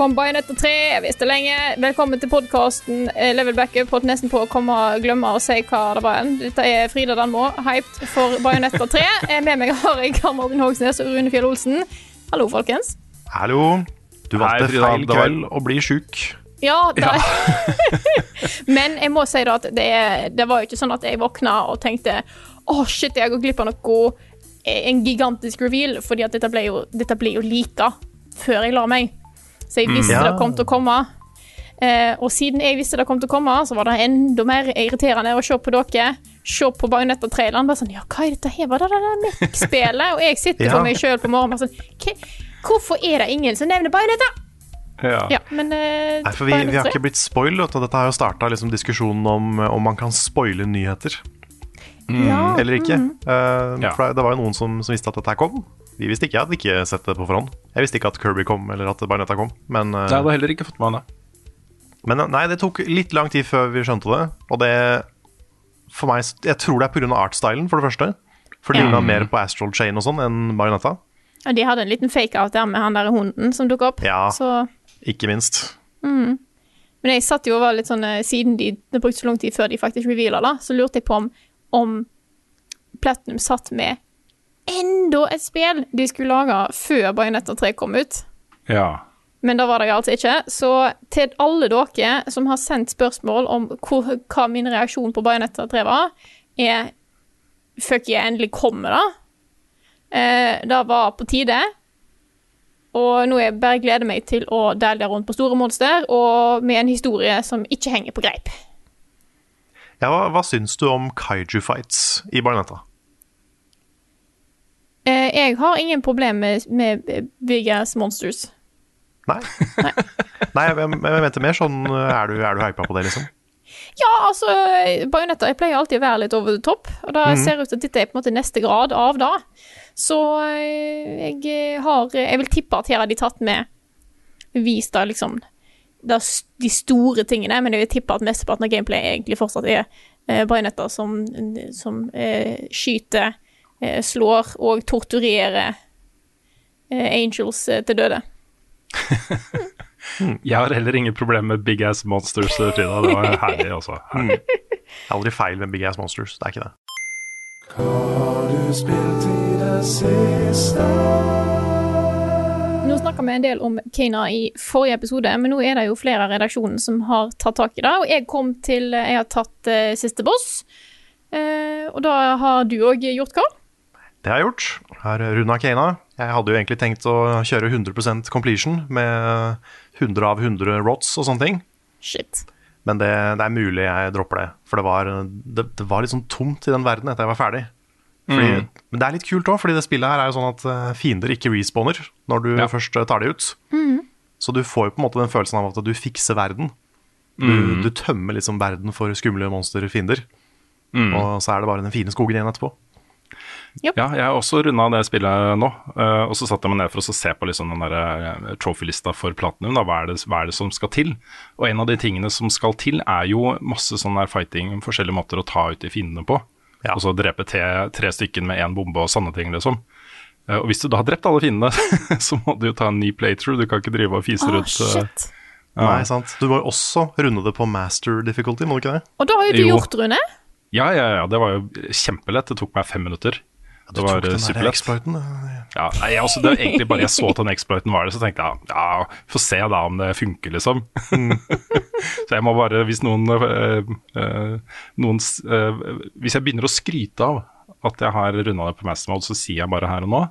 3! etter tre. Bajonetter 3, jeg visste lenge. Velkommen til podkasten Level Backup. Holdt nesten på å komme og glemme å si hva det var. igjen. Dette er Frida Danmo, hyped for Bajonetter 3. Eh, Med meg har jeg Karl Martin Hogsnes og Rune Fjell Olsen. Hallo, folkens. Hallo. Du valgte feil kveld å bli sjuk. Ja, det Men jeg må si da at det, det var jo ikke sånn at jeg våkna og tenkte Å, shit, jeg går glipp av noe En gigantisk reveal, fordi at dette ble jo, dette ble jo lika før jeg la meg. Så jeg visste det kom til å komme. Eh, og siden jeg visste det kom til å komme, så var det enda mer irriterende å se på dere. Se på Bajonetta-traileren. Bare sånn Ja, hva er dette her? Var det det der Mick-spelet? Og jeg sitter Ja. for meg sjøl på morgenen bare sånn Hvorfor er det ingen som nevner Bajonetta? Ja. Ja, men eh, Nei, for vi, vi har ikke blitt spoilet, og dette har jo starta liksom diskusjonen om om man kan spoile nyheter ja. eller ikke. Eh, Ja. For det var jo noen som, som visste at dette kom. Vi visste ikke, jeg hadde ikke sett det på forhånd. Jeg visste ikke at Kirby kom, eller at Bajonetta kom. Men, eh, Jeg hadde heller ikke fått med meg det. men eh, nei, det tok litt lang tid før vi skjønte det. Og det for meg Jeg tror det er pga. artstylen, for det første. For det Ja. ligna mer på Astral Chain og sånn enn Bajonetta. Ja, de hadde en liten fake-out der med han der hunden som dukka opp. Ja. Så, Ikke minst. men jeg satt jo og var litt sånn eh, Siden de, det brukte så lang tid før de faktisk reveala så lurte jeg på om, om Platinum satt med enda et spill de skulle lage før Bajonetta 3 kom ut. Ja. Men det var det altså ikke. Så til alle dere som har sendt spørsmål om hvor, hva min reaksjon på Bajonetta 3 var, er Fuck jeg endelig kommer da. Eh, det var på tide. Og nå jeg bare gleder meg til å dælje rundt på store monster, og med en historie som ikke henger på greip. Ja, hva, hva syns du om kaiju fights i Bajonetta? Eh, jeg har ingen problem med, med big ass monsters. Nei. Nei, jeg, jeg, jeg mente mer sånn Er du, er du hypa på det, liksom? Ja, altså, Bajonetta jeg pleier alltid å være litt over the top, og det ser det ut til at dette er på en måte neste grad av det. Så eh, jeg har Jeg vil tippe at her har de tatt med Vist da liksom da, de store tingene, men jeg vil tippe at mesteparten av gameplay egentlig fortsatt er eh, bajonetter som, som eh, skyter, eh, slår og torturerer eh, angels eh, til døde. Jeg har heller ingen problem med big ass monsters, eh, Frida. Det var herlig, altså. Det er aldri feil med Big Ass Monsters. Det er ikke det. Nå snakka vi en del om Kena i forrige episode, men nå er det jo flere av redaksjonen som har tatt tak i det. Og jeg kom til Jeg har tatt uh, siste boss. uh, og da har du òg gjort hva? Det har jeg gjort. Har Runa Keina. Jeg hadde jo egentlig tenkt å kjøre 100% completion med 100 av 100 rots og sånne ting. Shit. Men det, det er mulig jeg dropper det. For det var, det, det var litt sånn tomt i den verden etter jeg var ferdig. Fordi, Men det er litt kult òg, fordi det spillet her er jo sånn at eh, fiender ikke respawner når du Ja. først eh, tar det ut. Så du får jo på en måte den følelsen av at du fikser verden. Du, Mm. du tømmer liksom verden for skumle monsterfiender. Og så er det bare den fine skogen igjen etterpå. Ja, jeg har også runda det spillet nå. eh, og så satte jeg meg ned for å se på liksom den der, eh, trophy-lista for Platinum. Da. Hva, er det, hva er det som skal til? Og en av de tingene som skal til, er jo masse sånn der fighting, forskjellige måter å ta ut de fiendene på. Ja. Og så drepe te, tre stykker med én bombe og sånne ting, liksom. Eh, og hvis du da har drept alle fiendene, så må du jo ta en ny playthrough. Du kan ikke drive og fise oh, rundt. eh, Ja. Nei, sant? Du må jo også runde det på master difficulty, må du ikke det? Og da har jo du Jo. gjort, Rune. Ja, ja, ja. Det var jo kjempelett. Det tok meg fem minutter. Det var tok den eh, der superlett. exploiten, Ja, nei, også, det var egentlig bare jeg så at den exploiten var det, så tenkte jeg ja, få se da om det funker, liksom. så jeg må bare, hvis noen, øh, øh, noen øh, Hvis jeg begynner å skryte av at jeg har runda det på master mode, så sier jeg bare her og nå.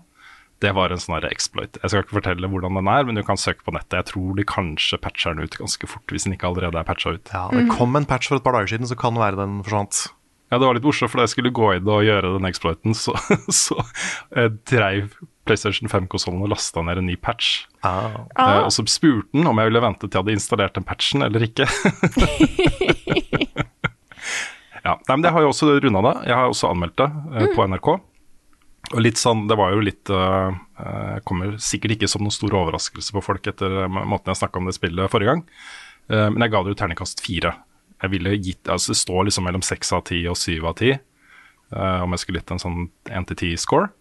Det var en sånn her exploit. Jeg skal ikke fortelle hvordan den er, men du kan søke på nettet. Jeg tror de kanskje patcher den ut ganske fort, hvis den ikke allerede er patcha ut. Ja, Det kom en patch for et par dager siden, så kan det være den forsvant. Ja, det var litt morsomt, for da jeg skulle gå inn og gjøre den exploiten, så, så eh, dreiv PlayStation 5-konsollen og lasta ned en ny patch. Ah. Eh, og så spurte den om jeg ville vente til jeg hadde installert den patchen eller ikke. ja, nei, men Jeg har jo også runda det. Jeg har også anmeldt det eh, på NRK. Og litt sånn, Det var jo litt uh, Kommer sikkert ikke som noen stor overraskelse på folk etter uh, måten jeg snakka om det spillet forrige gang, uh, men jeg ga det jo terningkast fire. Jeg ville gitt, altså Det står liksom mellom seks av ti og syv av ti, om jeg skulle gitt en sånn én til ti-score.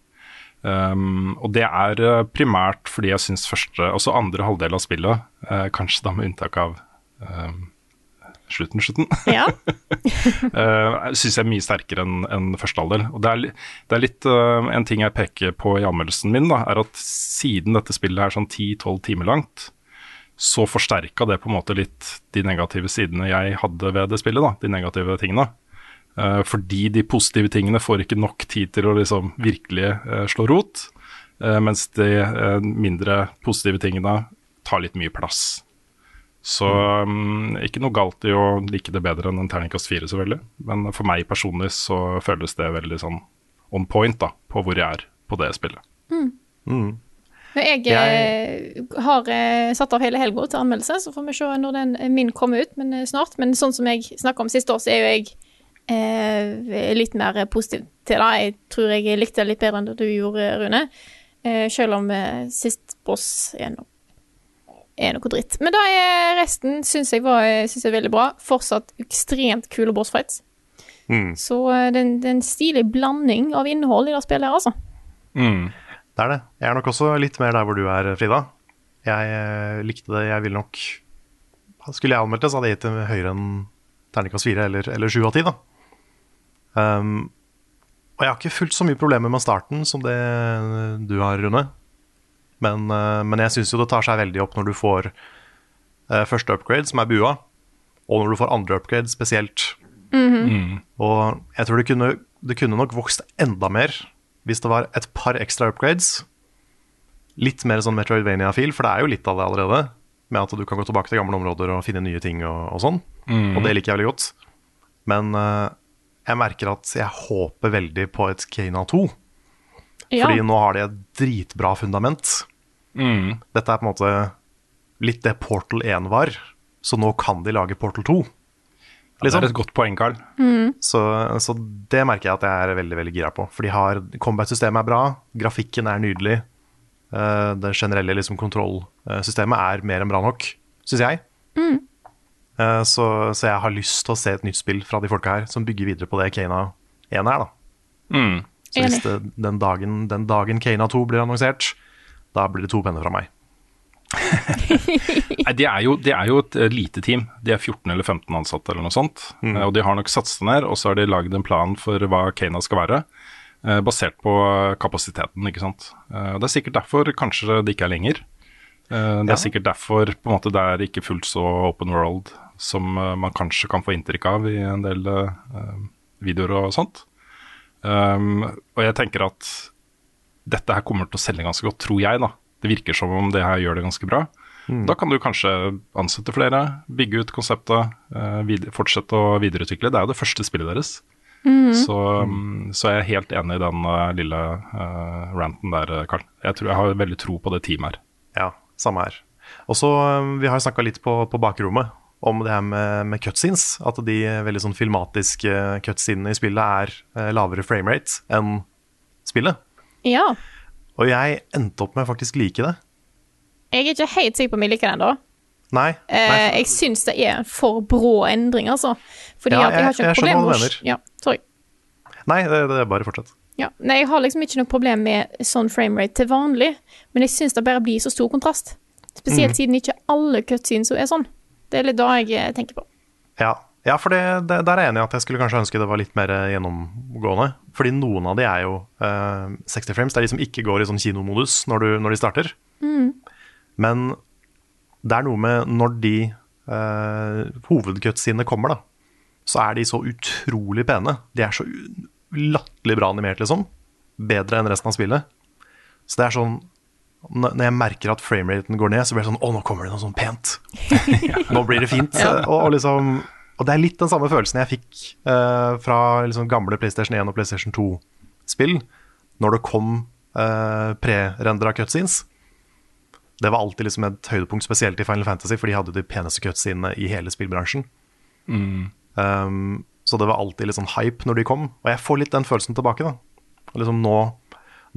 Um, og det er primært fordi jeg syns første, også andre halvdel av spillet, kanskje da med unntak av um, slutten, slutten. Ja. uh, Syns jeg er mye sterkere enn en første halvdel. Og det er, det er litt uh, En ting jeg peker på i anmeldelsen min, da, er at siden dette spillet er sånn 10-12 timer langt, så forsterka det på en måte litt de negative sidene jeg hadde ved det spillet. da, De negative tingene. Uh, fordi de positive tingene får ikke nok tid til å liksom virkelig slå rot. mens de mindre positive tingene tar litt mye plass. Så um, ikke noe galt i å like det bedre enn en terningkast fire, selvfølgelig. Men for meg personlig så føles det veldig sånn on point da, på hvor jeg er på det spillet. Mm. Mm. Jeg, jeg, har eh, satt av hele helga til anmeldelse, så får vi se når den min kommer ut men eh, snart. Men sånn som jeg snakka om sist år, så er jo jeg eh, litt mer positiv til det. Jeg tror jeg likte det litt bedre enn det du gjorde, Rune. Eh, selv om eh, sist boss er nok er noe dritt. Men da er resten syns jeg var synes jeg er veldig bra. Fortsatt ekstremt kule bossfights. Mm. Så eh, det er en stilig blanding av innhold i det spillet her, altså. Mm. Det er det. Jeg er nok også litt mer der hvor du er, Frida. Jeg eh, likte det. Jeg ville nok Skulle jeg anmeldt det, så hadde jeg gitt det høyere enn terningkast fire eller, eller sju av ti, da. Um, og jeg har ikke fullt så mye problemer med starten som det du har, Rune. Men, uh, men jeg syns jo det tar seg veldig opp når du får uh, første upgrade, som er bua, og når du får andre upgrade spesielt. Mm. Og jeg tror det kunne, det kunne nok vokst enda mer hvis det var et par ekstra upgrades. Litt mer sånn Metroidvania-fil, for det er jo litt av det allerede. Med at du kan gå tilbake til gamle områder og finne nye ting og, og sånn. Mm. Og det liker jeg veldig godt. Men uh, jeg merker at jeg håper veldig på et Kena 2. Ja. Fordi nå har de et dritbra fundament. Mm. Dette er på en måte litt det Portal 1 var, så nå kan de lage Portal 2. Det Liksom. er et godt poeng, Carl. Så, så det merker jeg at jeg er veldig veldig gira på. For de har combat-systemet er bra, grafikken er nydelig. Uh, det generelle liksom, kontrollsystemet er mer enn bra nok, syns jeg. Eh, så, så jeg har lyst til å se et nytt spill fra de folka her, som bygger videre på det Kena 1 er. da. Mm. Så hvis det, den, dagen, den dagen Kena 2 blir annonsert, da blir det to penner fra meg. Nei, det er, jo, det er jo et eh, lite team. De er 14 eller 15 ansatte eller noe sånt. Mm. Eh, Og de har nok satsa ned, og så har de lagd en plan for hva Kena skal være. eh, Basert på kapasiteten, ikke sant. Det er sikkert derfor kanskje det ikke er lenger. Det Det Ja. er sikkert derfor på en måte det er ikke fullt så open world som man kanskje kan få inntrykk av i en del videoer og sånt. Um, og jeg tenker at dette her kommer til å selge ganske godt, tror jeg. da. Det virker som om det her gjør det ganske bra. Da kan du kanskje ansette flere, bygge ut konseptet, eh, fortsette å videreutvikle. Det er jo det første spillet deres. Så, um, så jeg er helt enig i den eh, lille uh, ranten der, Karl. Jeg, tror jeg har veldig tro på det teamet her. Ja, samme her. Og så, eh, Vi har snakka litt på, på bakrommet om det her med, med cutscenes. At de veldig sånn filmatiske cutscenene i spillet er lavere framerate enn spillet. Ja. Og jeg endte opp med å faktisk like det. Jeg er ikke helt sikker på om jeg liker den, da. Nei. Eh, jeg syns det er en for brå endring, altså. Fordi Ja, at jeg har ikke noe problem med Ja, sorry. nei det, det er bare fortsett. Ja. Nei, jeg har liksom ikke noe problem med sånn framerate til vanlig, men jeg syns det bare blir så stor kontrast. Spesielt siden ikke alle cutscenes er sånn. Det er litt da jeg eh, tenker på. Ja, ja for det, det, der er jeg enig i at jeg skulle kanskje ønske det var litt mer eh, gjennomgående. Fordi noen av de er jo eh, 60 frames. Det er de som ikke går i sånn kinomodus når, du, når de starter. Men det er noe med når de uh, hovedcutsene kommer, da, så er de så utrolig pene. De er så latterlig bra animert, liksom. Bedre enn resten av spillet. Så det er sånn Når jeg merker at frameraten går ned, så blir det sånn Å, nå kommer det noe sånn pent. Nå blir det fint. Og, og liksom Og det er litt den samme følelsen jeg fikk uh, fra liksom gamle PlayStation 1 og PlayStation 2-spill, når det kom uh, pre-rendra cutscenes. Det var alltid liksom et høydepunkt, spesielt i Final Fantasy, for de hadde de peneste cutscenene i hele spillbransjen. Um, så det var alltid litt sånn hype når de kom. Og jeg får litt den følelsen tilbake. da. Liksom nå,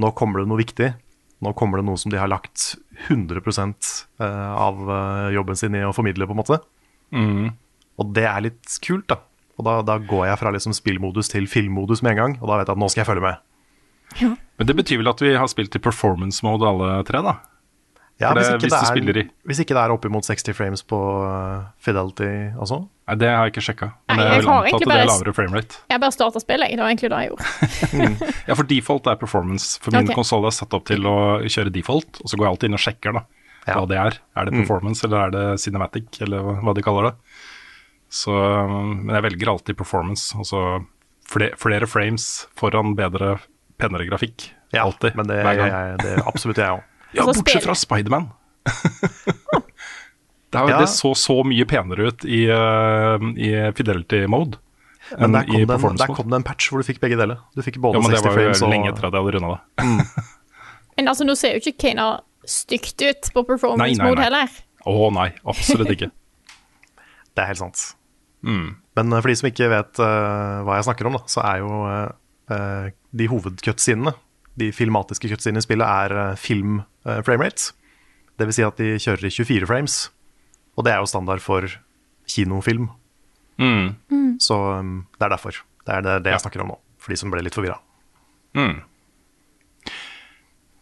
nå kommer det noe viktig. Nå kommer det noe som de har lagt 100 eh, av eh, jobben sin i å formidle, på en måte. Og det er litt kult, da. Og da, da går jeg fra liksom spillmodus til filmmodus med en gang, og da vet jeg at nå skal jeg følge med. Men det betyr vel at vi har spilt i performance mode alle tre, da? Ja, det- hvis, ikke hvis du det er, i- hvis ikke det er oppimot 60 frames på Fidelity Fidelity også. Nei, det har jeg ikke sjekka. Nei, jeg jeg vil har anta at egentlig det er bare- lavere framerate. Jeg bare starta spillet, jeg. Det var egentlig det jeg gjorde. Ja, for default er performance. For min okay. konsoll er satt opp til å kjøre default, og så går jeg alltid inn og sjekker da, Ja. hva det er. Er det performance, eller er det cinematic, eller hva de kaller det. Så, men jeg velger alltid performance. Altså flere, flere frames foran bedre, penere grafikk. Ja, alltid. men det hver gang. jeg, det er absolutt jeg òg. Ja, bortsett fra Spiderman. det, Ja. det så så mye penere ut i, uh, i fidelity mode Men enn der i kom, det en, der kom det en patch hvor du fikk begge deler. Du fikk både Ja, men det 60 var frames jo og lenge etter at jeg hadde runda det. Men altså, nå ser jo ikke Kana stygt ut på performance Nei, nei, mode heller. Å nei, absolutt ikke. Det er helt sant. Mm. Men eh, for de som ikke vet uh, hva jeg snakker om, da, så er jo uh, eh, de hovedcutscenene, de filmatiske cutscenene i spillet, er uh, film uh, framerate. Det vil si at de kjører i 24 frames. Og det er jo standard for kinofilm. Mm. Så um, det er derfor. Det er det, det jeg snakker om nå, for de som ble litt forvirra. Mm.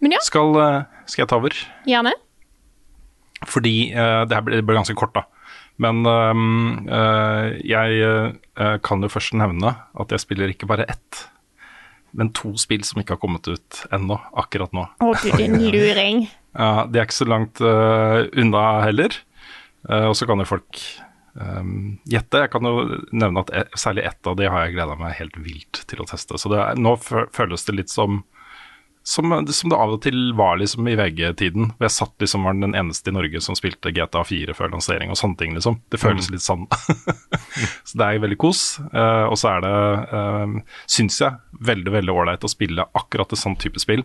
Men ja, Skal, skal jeg ta over? gjerne. Fordi uh, det her ble, det ble ganske kort, da. Men eh, jeg eh, kan jo først nevne at jeg spiller ikke bare ett, men to spill som ikke har kommet ut ennå, akkurat nå. Å, du din luring. Ja, de er ikke så langt eh, unna heller. Uh, og så kan jo folk gjette. Jeg kan jo nevne at e- særlig ett av de har jeg gleda meg helt vilt til å teste. Så det er, nå føles det litt som som, som det av og til var liksom i VG-tiden. Hvor jeg satt liksom var den eneste i Norge som spilte GTA 4 før lansering og sånne ting. liksom. Det føles litt sånn. så det er veldig kos. Uh, og så er det, uh, syns jeg, veldig veldig ålreit å spille akkurat et sånn type spill.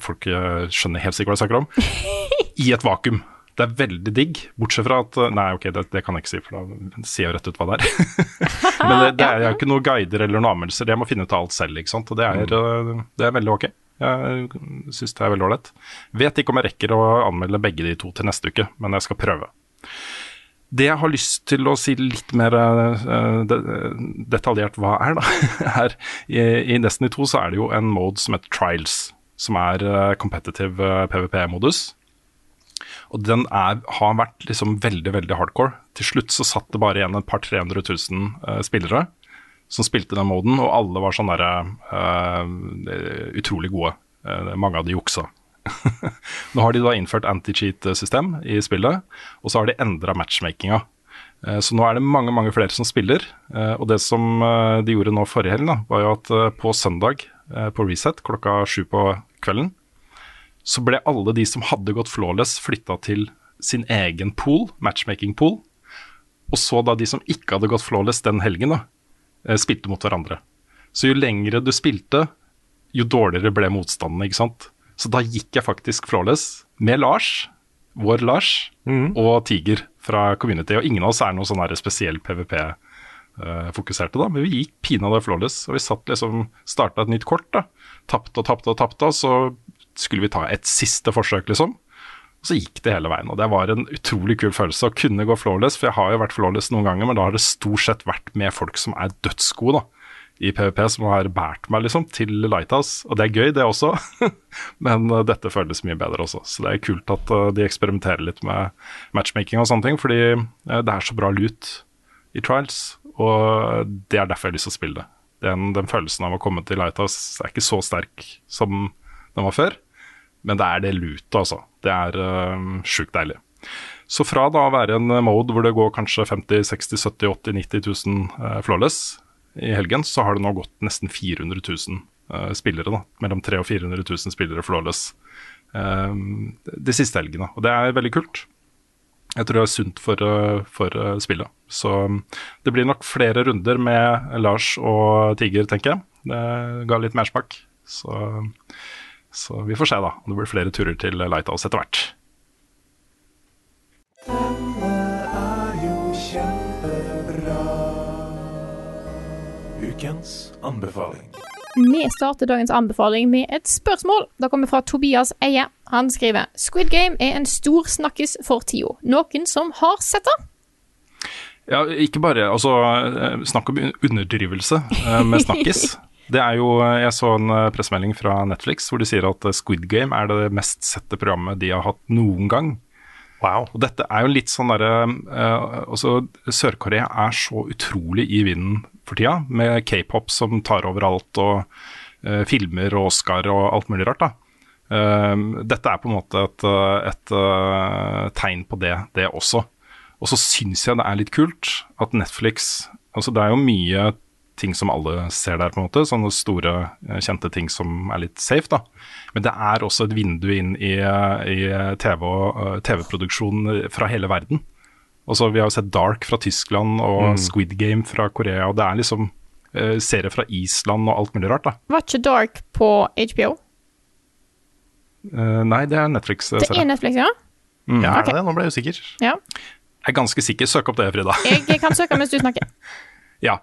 Folk uh, skjønner helt sikkert hva jeg snakker om. I et vakuum. Det er veldig digg, bortsett fra at Nei, ok, det, det kan jeg ikke si, for da sier jeg rett ut hva det er. Men det, det er jo ikke noen guider eller noen anmeldelser, jeg må finne ut av alt selv. ikke sant? Og det er, eh, det er veldig ok. Jeg syns det er veldig ålreit. Vet ikke om jeg rekker å anmelde begge de to til neste uke, men jeg skal prøve. Det jeg har lyst til å si litt mer eh, de, detaljert hva er, da, er i, Destiny 2 så er det jo en mode som heter Trials, som er eh, competitive eh, PVP-modus. Og den er, har vært liksom veldig, veldig hardcore. Til slutt så satt det bare igjen et par 300 000 eh, spillere som spilte den moden, og alle var sånn derre uh, utrolig gode. Uh, mange av de juksa. Nå har de da innført anti-cheat-system i spillet, og så har de endra matchmakinga. Eh, Så nå er det mange mange flere som spiller. Og det som de gjorde nå forrige helg, var jo at på søndag på Reset klokka sju på kvelden, så ble alle de som hadde gått flawless, flytta til sin egen pool, matchmaking-pool. Og så da de som ikke hadde gått flawless den helgen, da, spilte mot hverandre. Så jo lengre du spilte, jo dårligere ble motstandene, ikke sant. Så da gikk jeg faktisk flawless med Lars, vår Lars, og Tiger fra Community. Og ingen av oss er noe sånn spesiell PVP-fokuserte, da, men vi gikk pinadø flawless. Og vi satt liksom, starta et nytt kort, da. Tapte og tapte og tapte, og så skulle vi ta et siste forsøk, liksom. Og så gikk det hele veien, og det var en utrolig kul følelse å kunne gå flawless. For jeg har jo vært flawless noen ganger, men da har det stort sett vært med folk som er dødsgode, da. I PVP som har båret meg liksom til Lighthouse. Og det er gøy, det også. men uh, dette føles mye bedre også. Så det er kult at uh, de eksperimenterer litt med matchmaking og sånne ting. Fordi uh, det er så bra lut i Trials, og det er derfor jeg har lyst til å spille det. Den, den følelsen av å komme til Lighthouse er ikke så sterk som den var før. Men det er det lute, altså. Det er uh, sjukt deilig. Så fra da å være en mode hvor det går kanskje 50 60 70 80 90 000 uh, flawless, i helgen, så har det nå gått nesten 400 000 uh, spillere. da, Mellom 300 og 400 000 spillere flawless uh, de siste helgene. Og det er veldig kult. Jeg tror det er sunt for, for spillet. Så det blir nok flere runder med Lars og Tiger, tenker jeg. Det ga litt mersmak. Så, så vi får se, da, om det blir flere turer til Lighthouse etter hvert. Denne er jo kjempebra. Ukens anbefaling. Vi starter dagens anbefaling med et spørsmål. Det kommer fra Tobias Eie. Han skriver Squid Game er en stor snakkis for tida. Noen som har sett det? Ja, ikke bare Altså, eh, snakk om underdrivelse eh, med snakkis. Det er jo, Jeg så en eh, pressemelding fra Netflix hvor de sier at Squid Game er det mest sette programmet de har hatt noen gang. Wow. Og dette er jo litt sånn derre uh, Sør-Korea er så utrolig i vinden for tida, med k-pop som tar over alt, og uh, filmer og Oscar og alt mulig rart. da. Uh, dette er på en måte et, et tegn på det, det også. Og så syns jeg det er litt kult at Netflix altså Det er jo mye ting som alle ser der, på en måte. Sånne store, kjente ting som er litt safe, da. Men det er også et vindu inn i, i TV-produksjonen TV-produksjon fra hele verden. Også, vi har jo sett Dark fra Tyskland og Mm. Squid Game fra Korea. og Det er liksom uh, serier fra Island og alt mulig rart. da. Var ikke Dark på HBO? Uh, nei, det er Netflix. Det er Netflix, ja? Mm. Ja, er Ok. det det? Nå ble jeg usikker. Ja. Jeg er ganske sikker. Søk opp det, Frida. Jeg, jeg kan søke mens du snakker. Ja.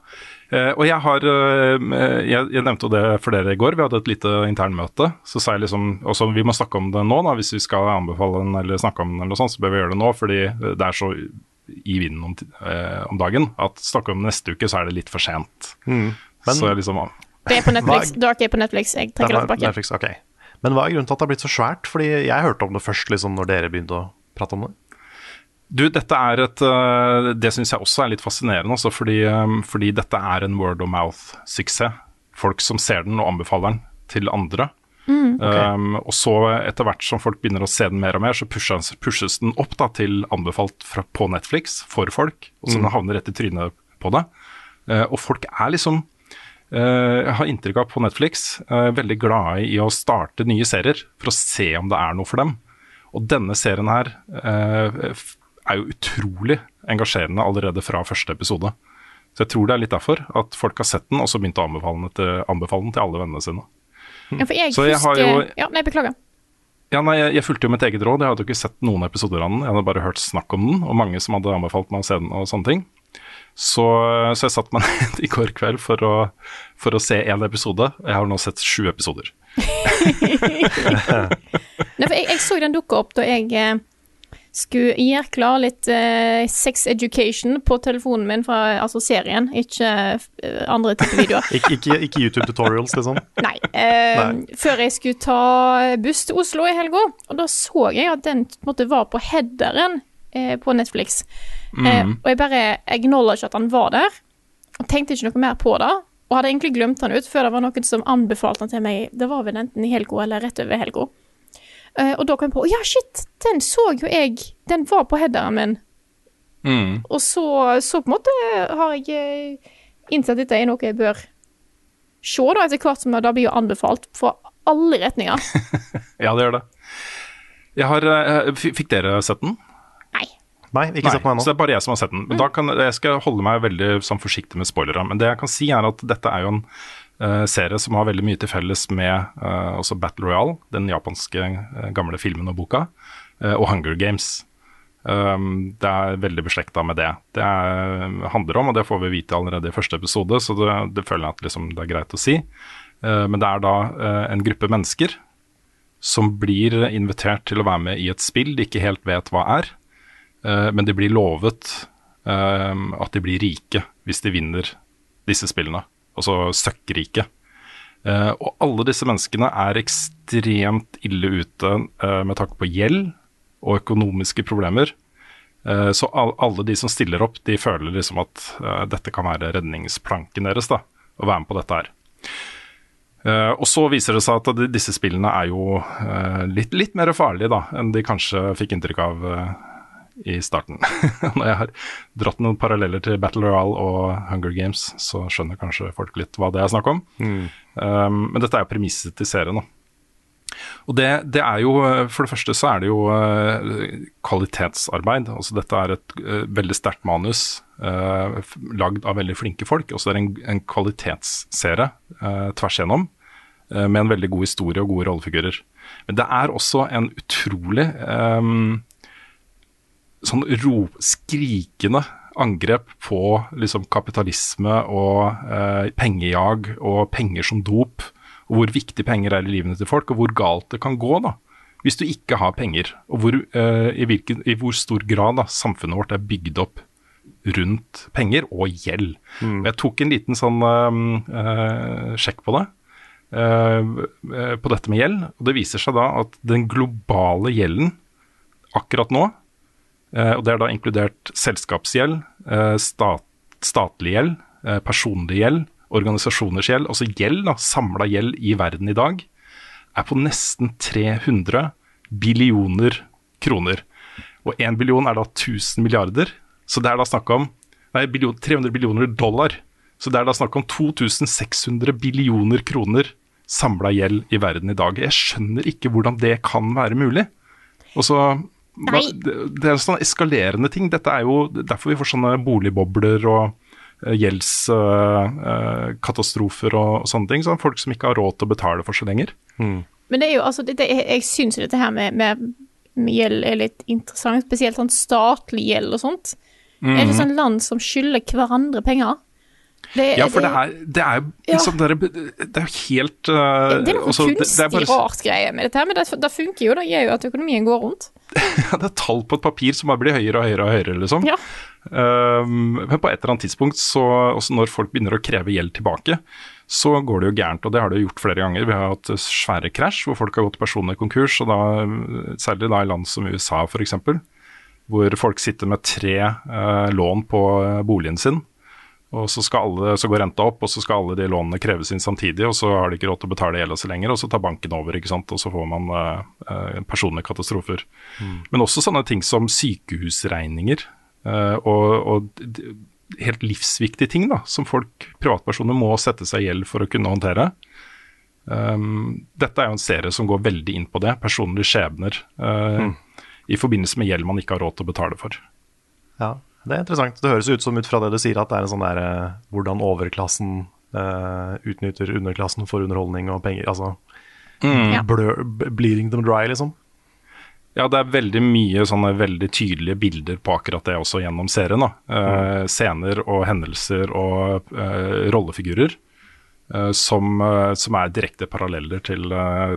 Eh, og jeg har eh, jeg, nevnte jo det for dere i går. Vi hadde et lite internmøte. Så sa jeg liksom også, Vi må snakke om det nå, da, hvis vi skal anbefale den eller snakke om den, eller noe sånt, så bør vi gjøre det nå. Fordi det er så i vinden om, eh, om dagen at snakke om neste uke, så er det litt for sent. Mm. Men- så jeg liksom Det er på Netflix. Dark er på Netflix. Jeg trekker det tilbake. Netflix, okay. Men hva er grunnen til at det har blitt så svært? Fordi jeg hørte om det først liksom når dere begynte å prate om det. Du, dette er et øh, Det syns jeg også er litt fascinerende, også, fordi, fordi dette er en word of mouth-suksess. Folk som ser den og anbefaler den til andre. Um, og så etter hvert som folk begynner å se den mer og mer, så pushes, pushes den opp da, til anbefalt fra, på Netflix for folk, og så den havner rett i trynet på det. Uh, og folk er liksom Uh, Jeg har inntrykk av på Netflix uh, veldig glade i å starte nye serier for å se om det er noe for dem. Og denne serien her eh, f- er jo utrolig engasjerende allerede fra første episode. Så jeg tror det er litt derfor at folk har sett den, og så begynt å anbefale den til, anbefale den til alle vennene sine. Ja, for jeg Så jeg husker jo- ja, Nei, beklager. Ja, nei, jeg, jeg fulgte jo mitt eget råd. Jeg hadde jo ikke sett noen episoder av den. Jeg hadde bare hørt snakk om den, og mange som hadde anbefalt meg å se den og sånne ting. Så, så jeg satte meg ned i går kveld for å, for å se én episode. Jeg har nå sett sju episoder. Nei, for jeg, jeg så den dukke opp da jeg eh, skulle gjøre klar litt uh, sex education på telefonen min fra altså serien, ikke uh, andre typer videoer. Ikke, ikke, ikke YouTube tutorials, liksom. Nei, uh, Nei. Før jeg skulle ta buss til Oslo i helga, og da så jeg at den måtte være måte var på headeren på Netflix. Eh, og jeg bare acknowledge at han var der, og tenkte ikke noe mer på det. Og hadde egentlig glemt han ut før det var noen som anbefalte han til meg. Det var vel enten i helga eller rett over helga. Eh, og da kom jeg på ja, shit, den så jo jeg. Den var på headeren min. Og så, så på en måte har jeg eh, innsett at dette er noe jeg bør se, da, etter hvert som det blir jo anbefalt fra alle retninger. Ja, det gjør det. Jeg har, eh, fikk dere sett den? Nei. Nei, ikke sett den ennå. så det er bare jeg som har sett den. Men da kan, jeg skal holde meg veldig sånn, forsiktig med spoilere. Men det jeg kan si er at dette er jo en serie som har veldig mye til felles med eh, også Battle Royale, den japanske eh, gamle filmen og boka, eh, og Hunger Games. Um, det er veldig beslekta med det. Det er, handler om, og det får vi vite allerede i første episode, så det, det føler jeg at liksom, det er greit å si. Eh, men det er da eh, en gruppe mennesker som blir invitert til å være med i et spill de ikke helt vet hva er. Eh, men de blir lovet eh, at de blir rike hvis de vinner disse spillene. Altså søkkrike. Uh, og alle disse menneskene er ekstremt ille ute uh, med tanke på gjeld og økonomiske problemer. Uh, så all, alle de som stiller opp, de føler liksom at dette kan være redningsplanken deres, da, å være med på dette her. Og så viser det seg at disse spillene er jo litt, litt mer farlige da, enn de kanskje fikk inntrykk av i starten. Når jeg har dratt noen paralleller til Battle Royale og Hunger Games, så skjønner kanskje folk litt hva det er snakk om. Um, men dette er jo premisset til serien. da. Og det, det, er jo, For det første så er det jo uh, kvalitetsarbeid. altså Dette er et uh, veldig sterkt manus uh, lagd av veldig flinke folk. Og så er det en, en kvalitetsserie tvers igjennom med en veldig god historie og gode rollefigurer. Men det er også en utrolig um, sånn ro, skrikende angrep på liksom, kapitalisme og pengejag og penger som dop og hvor viktig penger er i livene til folk, og hvor galt det kan gå da, hvis du ikke har penger. Og hvor, eh, i, hvilken, i, hvor stor grad da, samfunnet vårt er bygd opp rundt penger og gjeld. Mm. Jeg tok en liten sånn eh, sjekk på det. Uh, på dette med gjeld. Og det viser seg da at den globale gjelden akkurat nå, og det er da inkludert selskapsgjeld, stat, statlig gjeld, personlig gjeld, organisasjoners gjeld, altså gjeld, da, samla gjeld i verden i dag, er på nesten 300 billioner kroner. Og 1 billion er da 1000 milliarder, så det er da snakk om Nei, 300 billioner dollar. Så det er da snakk om 2600 billioner kroner samla gjeld i verden i dag. Jeg skjønner ikke hvordan det kan være mulig. Og så det, det er sånne eskalerende ting. Dette er jo derfor vi får sånne boligbobler og Eh, gjeldskatastrofer og, og, sånne ting. Sånn folk som ikke har råd til å betale for seg lenger. Mm. Men det er jo altså, det, det, jeg syns dette her med, med, med, gjeld er litt interessant, spesielt sånn statlig gjeld og sånt. Mm. Er det sånn land som skylder hverandre penger? Det, ja, for det, er, det er jo ja. liksom, det, er, det er helt uh, Det er noe også, kunstig bare... rart greie med dette, her, men det, det funker jo. Det gjør jo at økonomien går rundt. det er tall på et papir som bare blir høyere og høyere og høyere, liksom. Ja. Um, men på et eller annet tidspunkt, så, også når folk begynner å kreve gjeld tilbake, så går det jo gærent. Og det har det gjort flere ganger. Vi har hatt svære krasj hvor folk har gått personlig konkurs, og da, særlig da i land som USA f.eks., hvor folk sitter med tre uh, lån på uh, boligen sin. Og så, alle, så, går renta opp, og så skal alle de lånene kreves inn samtidig. Og så har de ikke råd til å betale gjelda si lenger, og så tar banken over. ikke sant? Og så får man eh, personlige katastrofer. Mm. Men også sånne ting som sykehusregninger. eh, og, og, helt livsviktige ting da, som folk, privatpersoner må sette seg i gjeld for å kunne håndtere. Um, dette er jo en serie som går veldig inn på det. Personlige skjebner eh, mm. i forbindelse med gjeld man ikke har råd til å betale for. Ja, det er interessant. Det høres ut som ut fra det du sier at det er en sånn der uh, hvordan overklassen uh, utnytter underklassen for underholdning og penger. Altså mm. blør, bleeding them dry, liksom. Ja, det er veldig mye sånne veldig tydelige bilder på akkurat det også gjennom serien. da. Uh, scener og hendelser og rollefigurer som, som, er direkte paralleller til,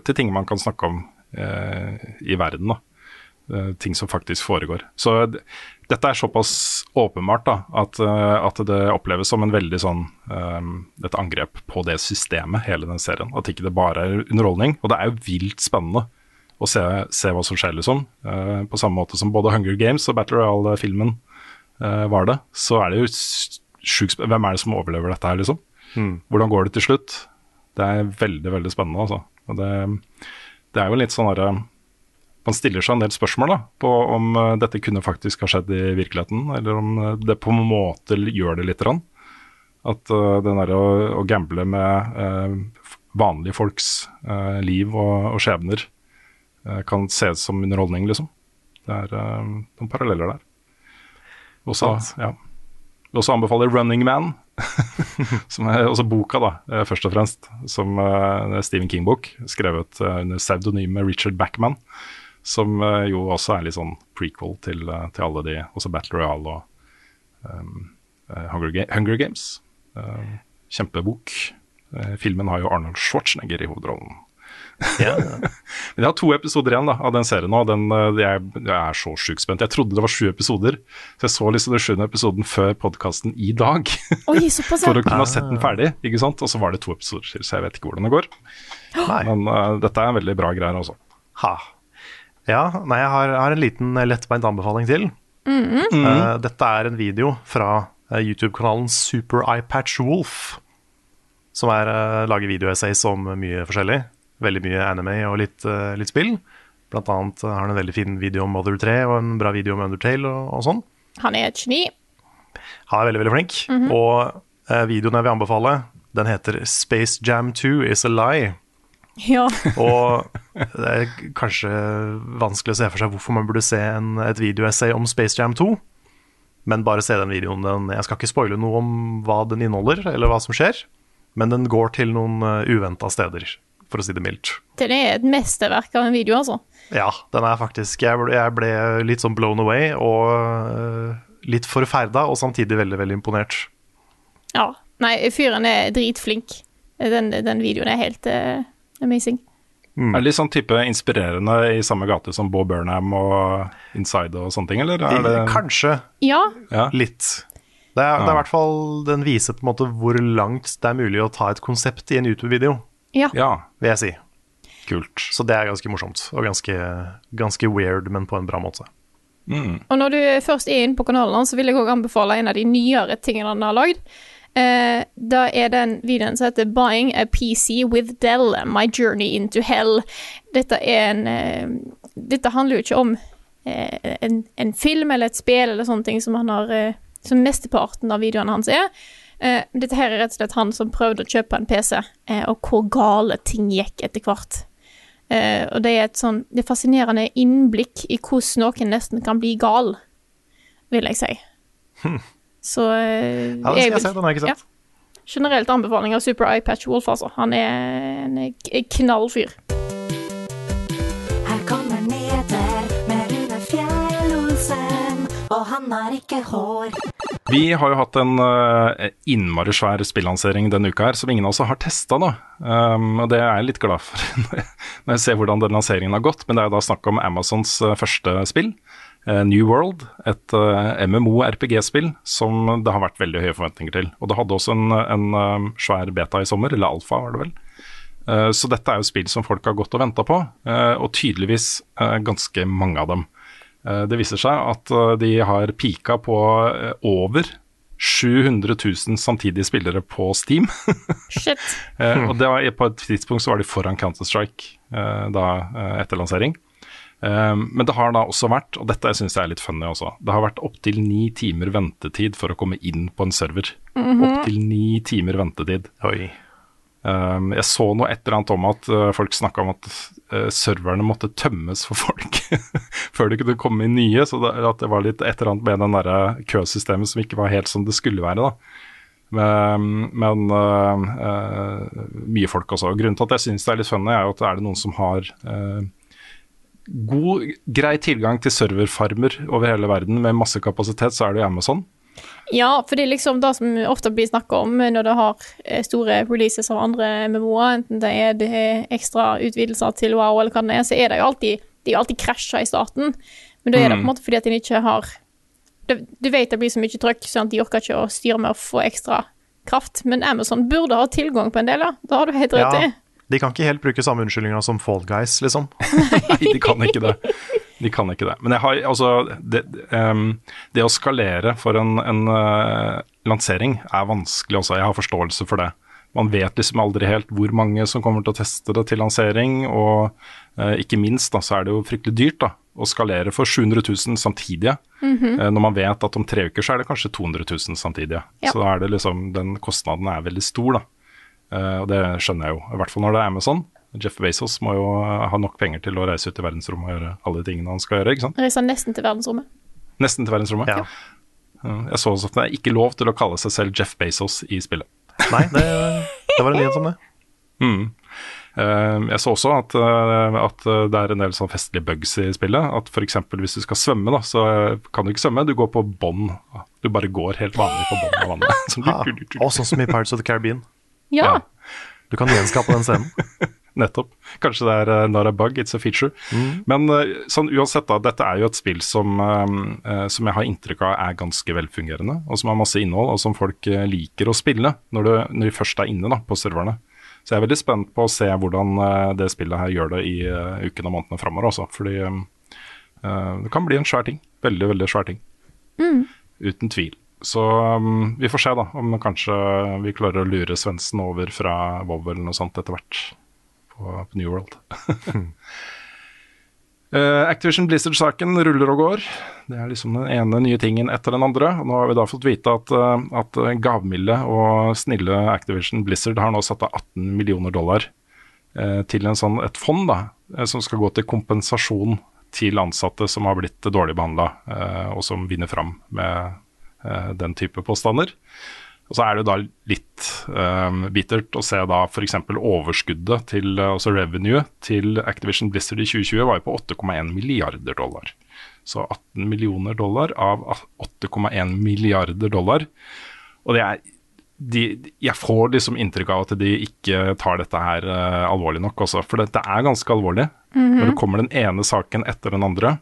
til, ting man kan snakke om i verden. da. Eh, ting som faktisk foregår. Så dette er såpass åpenbart da, at, eh, at, det oppleves som en veldig sånn um, et angrep på det systemet, hele den serien. At ikke det bare er underholdning. Og det er jo vilt spennende å se, se hva som skjer, liksom. Uh, på samme måte som både Hunger Games og Battle Royale-filmen uh, var det. Så er det jo sjukt Hvem er det som overlever dette her, liksom? Mm. Hvordan går det til slutt? Det er veldig, veldig spennende, altså. Og det, det er jo litt sånn herre man stiller seg en del spørsmål da, på om uh, dette kunne faktisk ha skjedd i virkeligheten, eller om uh, det på en måte gjør det litt. grann. At uh, den derre å, å gamble med vanlige folks liv og, og skjebner kan ses som underholdning, liksom. Det er noen paralleller der. Også, ja. også anbefaler 'Running Man', som er også boka, da, først og fremst. Som Stephen King-bok, skrevet under pseudonymet Richard Backman. Som uh, jo også er litt sånn prequel til, uh, til alle de, også Battle Royale og um, Hunger, Ga Hunger, Games. kjempebok. filmen har jo Arnold Schwarzenegger i hovedrollen. Ja, ja. Men jeg har to episoder igjen da, av den serien nå. Den, jeg, jeg, er så sjukt spent. Jeg trodde det var sju episoder, så jeg så liksom den sjuende episoden før podkasten i dag. Oi, for å kunne ha sett den ferdig, ikke sant. Og så var det to episoder til, så jeg vet ikke hvordan det går. Nei. Men uh, dette er en veldig bra greier, altså. Ha. Ja, nei, jeg har, har en liten eh, lettbeint anbefaling til. Mm -hmm. uh, dette er en video fra uh, YouTube-kanalen Super iPatch Wolf. Som er, uh, lager videoessays om mye forskjellig. Veldig mye anime og litt, litt spill. Blant annet har han en veldig fin video om Mother 3 og en bra video om Undertale og, og sånn. Han er et geni. Han er veldig, veldig flink. Og eh, videoen jeg vil anbefale, den heter Space Jam 2 is a lie. Ja. Og det er kanskje vanskelig å se for seg hvorfor man burde se en, et videoessay om Space Jam 2. Men bare se den videoen. Den, jeg skal ikke spoile noe om hva den inneholder, eller hva som skjer. Men den går til noen uh, uventa steder, for å si det mildt. Det er et mesterverk av en video, altså. Ja, den er faktisk Jeg ble, jeg ble litt sånn blown away og uh, litt forferda, og samtidig veldig, veldig imponert. Ja. Nei, fyren er dritflink. Den, den videoen er helt eh, amazing. Er det litt sånn type inspirerende i samme gate som Bob Burnham og Inside og sånne ting, eller? Er det, Kanskje Ja, ja. litt. Det er, det er i hvert fall Den viser på en måte hvor langt det er mulig å ta et konsept i en YouTube-video, ja. ja, vil jeg si. kult. Så det er ganske morsomt, og ganske, ganske weird, men på en bra måte. Og når du først er inne på kanalen, så vil jeg òg anbefale en av de nyere tingene han har lagd. Eh, da er den videoen som heter 'Buying a PC with Dell My Journey into Hell'. Dette en eh, Dette handler jo ikke om eh, en, en film eller et spill eller sånne ting som han har Som mesteparten av videoene hans er. Dette her er rett og slett han som prøvde å kjøpe en PC, og hvor gale ting gikk etter hvert. Og det er et sånn Det er fascinerende innblikk i hvordan noen nesten kan bli gal, vil jeg si. Så eh, Ja, det skal jeg se, den har jeg ikke sett. Generelt anbefaling av Super Eye Patch Wolf, altså. Han er en knall knallfyr. Her kommer nyheter med Rune Fjell-Olsen, og han har ikke hår. Vi har jo hatt en uh, innmari svær spillansering denne uka her, som ingen av oss har testa. nå Um, og det er jeg litt glad for når jeg- ser hvordan den lanseringen har gått. Men det er jo da snakk om Amazons eh, første spill, eh, New World. Et eh, MMO-RPG-spill som det har vært veldig høye forventninger til. Og det hadde også en, en eh, svær beta i sommer, eller alfa var det vel. Eh, så dette er jo spill som folk har gått og venta på, eh, og tydeligvis eh, ganske mange av dem. Eh, Det viser seg at eh, de har pika på eh, over 700 000 samtidige spillere på Steam. Shit. Eh, og det var, på et tidspunkt så var de foran Counter-Strike eh, da, eh, etter lansering. Eh, men det har da også vært, og dette syns jeg er litt funny også, det har vært opptil ni timer ventetid for å komme inn på en server. Opptil ni timer ventetid. Oi. Um, jeg så noe et eller annet om at uh, folk snakka om at uh, serverne måtte tømmes for folk før det kunne komme inn nye. Så det, at det var litt et eller annet med den derre køsystemet som ikke var helt som det skulle være. da. Men, men uh, uh, mye folk også. Grunnen til at jeg syns det er litt funny, er jo at er det noen som har uh, god, grei tilgang til serverfarmer over hele verden med masse kapasitet, så er det jo Amazon. Ja, for det er liksom det som ofte blir snakka om når det har eh, store releases av andre MMO-er, enten det er, det ekstra utvidelser til WoW eller hva det er, så er det jo alltid er alltid krasja i starten. Men da er det på en måte fordi at en ikke har Du vet det blir så mye trøkk, sånn at de orker ikke å styre med å få ekstra kraft. Men Amazon burde ha tilgang på en del, ja. Det har du helt rett i. Ja, de kan ikke helt bruke samme unnskyldninga som Fall Guys, liksom. Nei, de kan ikke det. De kan ikke det. Men jeg har, altså, det, um, det å skalere for en, en uh, lansering er vanskelig også. Jeg har forståelse for det. Man vet liksom aldri helt hvor mange som kommer til å teste det til lansering, og uh, ikke minst da, så er det jo fryktelig dyrt da, å skalere for 700 000 samtidige. uh, når man vet at om tre uker så er det kanskje 200 000 samtidige. Ja. Så da er det liksom, den kostnaden er veldig stor, da. Eh, og det skjønner jeg jo, i hvert fall når det er Amazon. Jeff Bezos må jo eh, ha nok penger til å reise ut i verdensrommet og gjøre alle de tingene han skal gjøre. ikke sant? Reiser nesten til verdensrommet. Nesten til verdensrommet. Ja. Jeg så også at det er ikke lov til å kalle seg selv Jeff Bezos i spillet. Nei, det, det var en nyhet om det. Mm. Eh, Jeg så også at, at det er en del sånn festlige bugs i spillet. At f.eks. hvis du skal svømme, da, så kan du ikke svømme. Du går på bånn. Du bare går helt vanlig på bånn av vannet. Sånn, Ah, og sånn som i Pirates of the Caribbean. Ja. Du kan gjenskape den scenen. Nettopp. Kanskje det er uh, not a bug, it's a feature. Men eh, sånn uansett, da, dette er jo et spill som, eh, eh, som jeg har inntrykk av er ganske velfungerende, og som har masse innhold, og som folk eh, liker å spille når, du, når de først er inne da, på serverne. Så jeg er veldig spent på å se hvordan eh, det spillet her gjør det i ukene og månedene framover, også. Fordi eh, eh, det kan bli en svær ting. Veldig, veldig svær ting. Uten tvil. Så um, vi får se da, om kanskje vi klarer å lure Svendsen over fra WoW eller noe sånt etter hvert på, på New World. Uh, Activision Blizzard-saken ruller og går. Det er liksom den ene nye tingen etter den andre. Nå har vi da fått vite at, eh, at gavmilde og snille Activision Blizzard har nå satt av 18 millioner dollar uh, til en sånn, et fond da, eh, som skal gå til kompensasjon til ansatte som har blitt dårlig behandla, uh, og som vinner fram med eh, den type påstander. Og så er det da litt um, bittert å se da f.eks. overskuddet til altså revenue til Activision Blizzard i 2020 var jo på 8,1 milliarder dollar. Så 18 millioner dollar av 8,1 milliarder dollar. Og det er de, jeg får liksom inntrykk av at de ikke tar dette her uh, alvorlig nok også. For dette er ganske alvorlig. Når det kommer den ene saken etter den andre.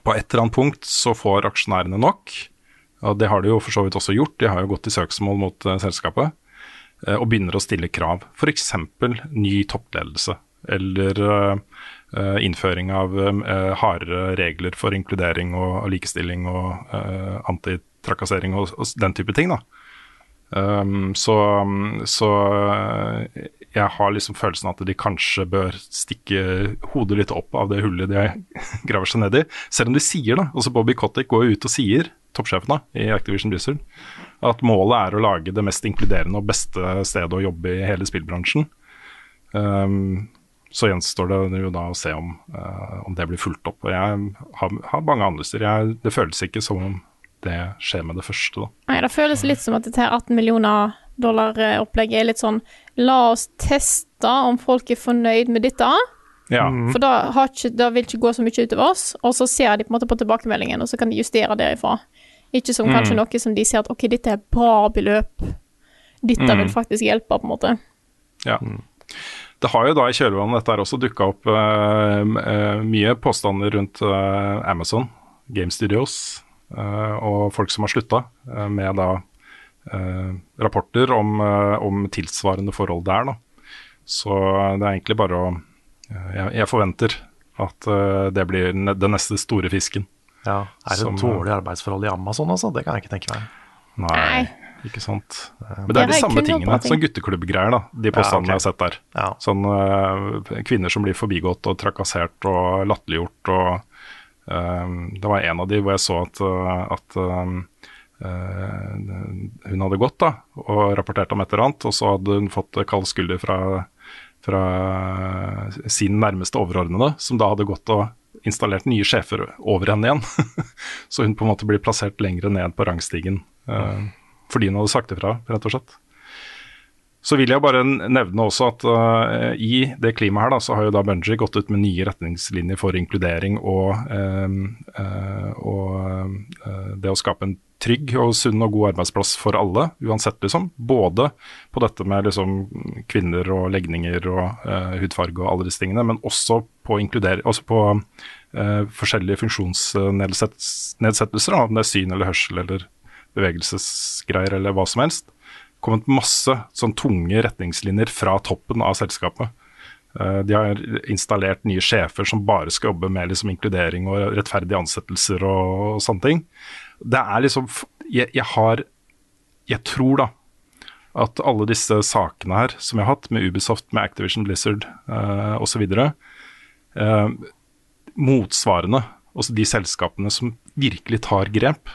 På et eller annet punkt så får aksjonærene nok. Og det har de jo for så vidt også gjort. De har jo gått i søksmål mot uh, selskapet. uh, og begynner å stille krav. F.eks. ny toppledelse. Eller uh, innføring av hardere regler for inkludering og, likestilling og antitrakassering og, den type ting. da. Um, så, så jeg har liksom følelsen at de kanskje bør stikke hodet litt opp av det hullet de graver seg ned i. Selv om de sier, da, altså Bobby Cottick går jo ut og sier, toppsjefen da, i Activision Blizzard, at målet er å lage det mest inkluderende og beste stedet å jobbe i hele spillbransjen. Um, så gjenstår det jo da å se om, uh, om det blir fulgt opp. Og jeg har, har mange anelser. Det føles ikke som om det skjer med det første, da. Nei, det føles litt som at dette 18 millioner dollar-opplegget er litt sånn La oss teste om folk er fornøyd med dette. Ja, For da, har ikke, da vil ikke gå så mye utover oss, og så ser de på en måte på tilbakemeldingen, og så kan de justere derifra. Ikke som kanskje noe som de sier at OK, dette er bra beløp. Dette vil faktisk hjelpe, på en måte. ja. Det har jo da i kjølvannet dette her også dukka opp eh, eh, mye påstander rundt uh, Amazon, Game Studios uh, og folk som har slutta, med da eh, rapporter om, om tilsvarende forhold der. Da. Så det er egentlig bare å jeg, jeg forventer at det blir ne den neste store fisken. Ja, Er det Som, dårlige arbeidsforhold i Amazon, altså? Det kan jeg ikke tenke meg. Nei, ikke sant. Men Det er de samme tingene. Sånn gutteklubbgreier, da. De påstandene ok. jeg har sett der. Ja. Sånn øh, kvinner som blir forbigått og trakassert og latterliggjort og øh, Det var en av de hvor jeg så at, at øh, hun hadde gått da, og rapportert om et eller annet, og så hadde hun fått kald skulder fra, fra sin nærmeste overordnede, som da hadde gått og installert nye sjefer over henne igjen. så hun på en måte blir plassert lenger ned på rangstigen øh, fordi hun hadde sagt ifra, rett og slett. Så vil jeg bare nevne også at uh, i det klimaet her da, så har jo da Bungie gått ut med nye retningslinjer for inkludering og, uh, uh, og det å skape en trygg og sunn og god arbeidsplass for alle, uansett liksom. Både på dette med liksom kvinner og legninger og hudfarge og alle disse tingene, men også på, også på uh, forskjellige funksjonsnedsettelser, om det er syn eller hørsel eller bevegelsesgreier eller hva som helst kommet masse sånn tunge retningslinjer fra toppen av selskapet. Eh, De har installert nye sjefer som bare skal jobbe med liksom inkludering og rettferdige ansettelser og, og sånne ting. Det er liksom jeg, jeg har Jeg tror da at alle disse sakene her som jeg har hatt med Ubisoft, med Activision Blizzard eh, osv. Uh, motsvarene, altså de selskapene som virkelig tar grep,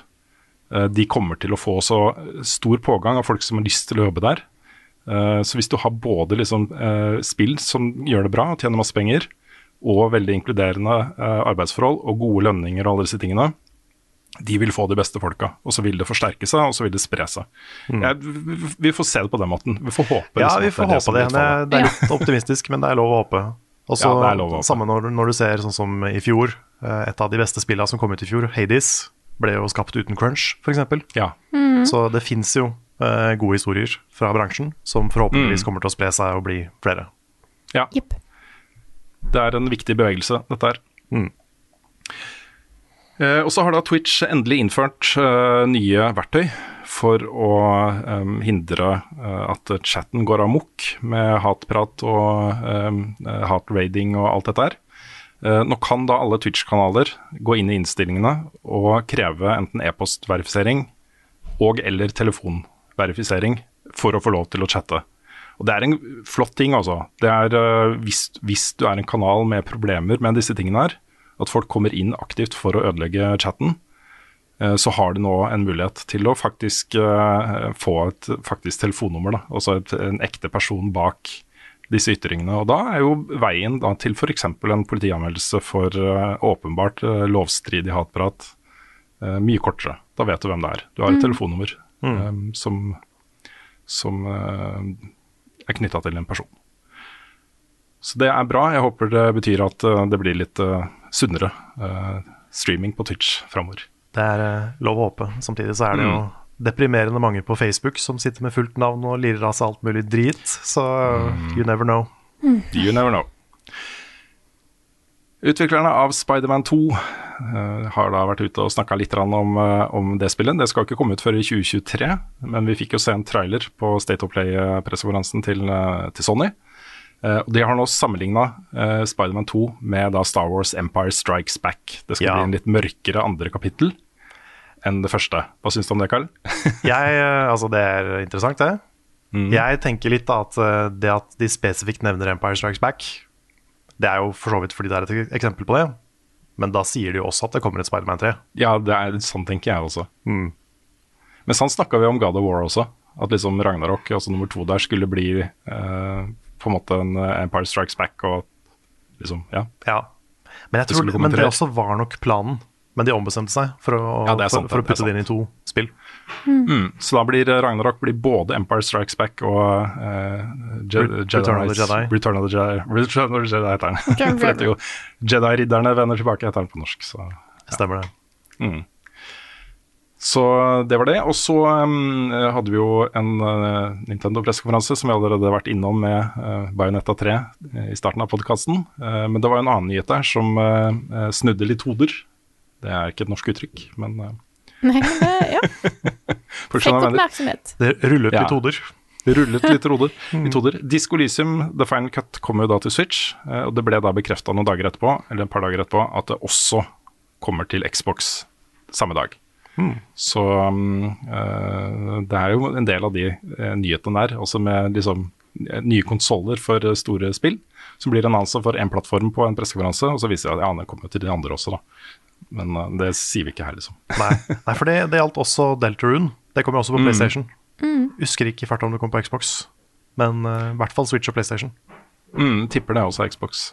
eh, de kommer til å få så stor pågang av folk som har lyst til å jobbe der. Eh, Så hvis du har både liksom eh, spill som gjør det bra og tjener masse penger, og veldig inkluderende arbeidsforhold og gode lønninger og alle disse tingene, de vil få de beste folka, og så vil det forsterke seg, og så vil det spre seg. Jeg, vi, vi får se det på den måten. Vi får håpe. Ja, liksom, vi får håpe det. Det, det er litt optimistisk, men det er lov å håpe. Og så Ja, det er lov å. Samme når, når du ser sånn som i fjor, eh, et av de beste spillene som kom ut i fjor, Hades, ble jo skapt uten crunch, f.eks. Ja. Så det fins jo eh, gode historier fra bransjen som Mm. forhåpentligvis kommer til å spre seg og bli flere. ja. Yep. Det er en viktig bevegelse, dette her. Mm. Eh, og så har da Twitch endelig innført eh, nye verktøy for å um, hindre eh, at chatten går amok med hatprat og um, hatraiding og alt dette her. Eh, nå kan da alle Twitch-kanaler gå inn i innstillingene og kreve enten e-postverifisering og eller telefonverifisering for å få lov til å chatte. Og Det er en flott ting, altså. Det er, eh, hvis, hvis du er en kanal med problemer med disse tingene her, At folk kommer inn aktivt for å ødelegge chatten. Eh, så har de nå en mulighet til å faktisk eh, få et faktisk telefonnummer. Da. Altså et, en ekte person bak disse ytringene. Og da er jo veien da, til f.eks. en politianmeldelse for uh, åpenbart uh, lovstridig hatprat uh, mye kortere. Da vet du hvem det er. Du har et telefonnummer um, som, som er knytta til en person. Så det er bra. Jeg håper det betyr at det blir litt sunnere eh, streaming på Twitch framover. Det er eh, lov å håpe. Samtidig så er det jo Mm. deprimerende mange på Facebook som sitter med fullt navn og lirer av seg alt mulig drit. Så Mm. you never know. You never know. Utviklerne av Spiderman 2 uh, har da vært ute og snakka litt om, uh, om det spillet. Det skal ikke komme ut før i 2023, men vi fikk jo se en trailer på State of Play-pressekonferansen til, uh, til Sony. Eh, og De har nå sammenligna uh, Spiderman 2 med da Star Wars Empire Strikes Back. Det skal Ja. bli en litt mørkere andre kapittel enn det første. Hva syns du om det, Carl? Jeg, eh, altså det er interessant, det. Mm. Jeg tenker litt at eh, det at de spesifikt nevner Empire Strikes Back, det er jo for så vidt fordi det er et eksempel på det. Men da sier de jo også at det kommer et Spiderman 3. Ja, det er sånn tenker jeg også. Mm. Men sånn snakka vi om God of War også. At liksom Ragnarok, altså nummer to der, skulle bli eh, på en måte en eh, Empire Strikes Back og liksom, ja. Ja. Men, jeg Det tror, skulle men det også var nok planen. Men de ombestemte seg for å, Ja, det sant, for, for å putte det inn i to spill. Mm. Så da blir eh, Ragnarok blir både Empire Strikes Back og uh, Je Re- Return of the Jedi. Return of the Jedi, Return of the Jedi heter den. Det Jedi-ridderne vender tilbake, heter den på norsk. Så Stemmer det. Mm. Så det var det. Og så um, hadde vi jo en uh, Nintendo-pressekonferanse som vi allerede har vært innom med uh, Bayonetta 3 i starten av podkasten. Uh, men det var jo en annen nyhet der som uh, uh, snudde litt hoder. Det er ikke et norsk uttrykk, men uh, Nei, men ja. Fikk oppmerksomhet. Det rullet Ja. litt hoder. Rullet litt roder, litt hoder. Disco Lysium, The Final Cut, kom jo da til Switch. eh, Og det ble da bekrefta noen dager etterpå, eller et par dager etterpå, at det også kommer til Xbox samme dag. Så um, eh, det er jo en del av de eh, nyhetene der, også med liksom eh, nye konsoller for store spill, som blir annonsa for én plattform på en pressekonferanse, og så viser det at ja, den kommer til de andre også, da. Men eh, det sier vi ikke her, liksom. Nei, Nei for det, det gjaldt også Deltarune. Det kommer også på Mm. PlayStation. Husker ikke i farta om det kom på Xbox, men eh, i hvert fall Switch og PlayStation. Mm, tipper det er også Xbox.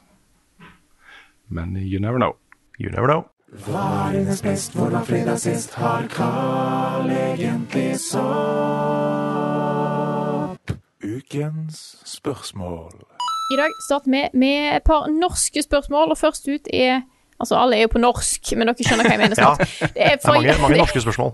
Men you never know. You never know. Ukens spørsmål. I dag starter vi med et par norske spørsmål, og først ut er Altså, alle er jo på norsk, men dere skjønner hva jeg mener Ja, snart. Det er det er mange, mange norske spørsmål.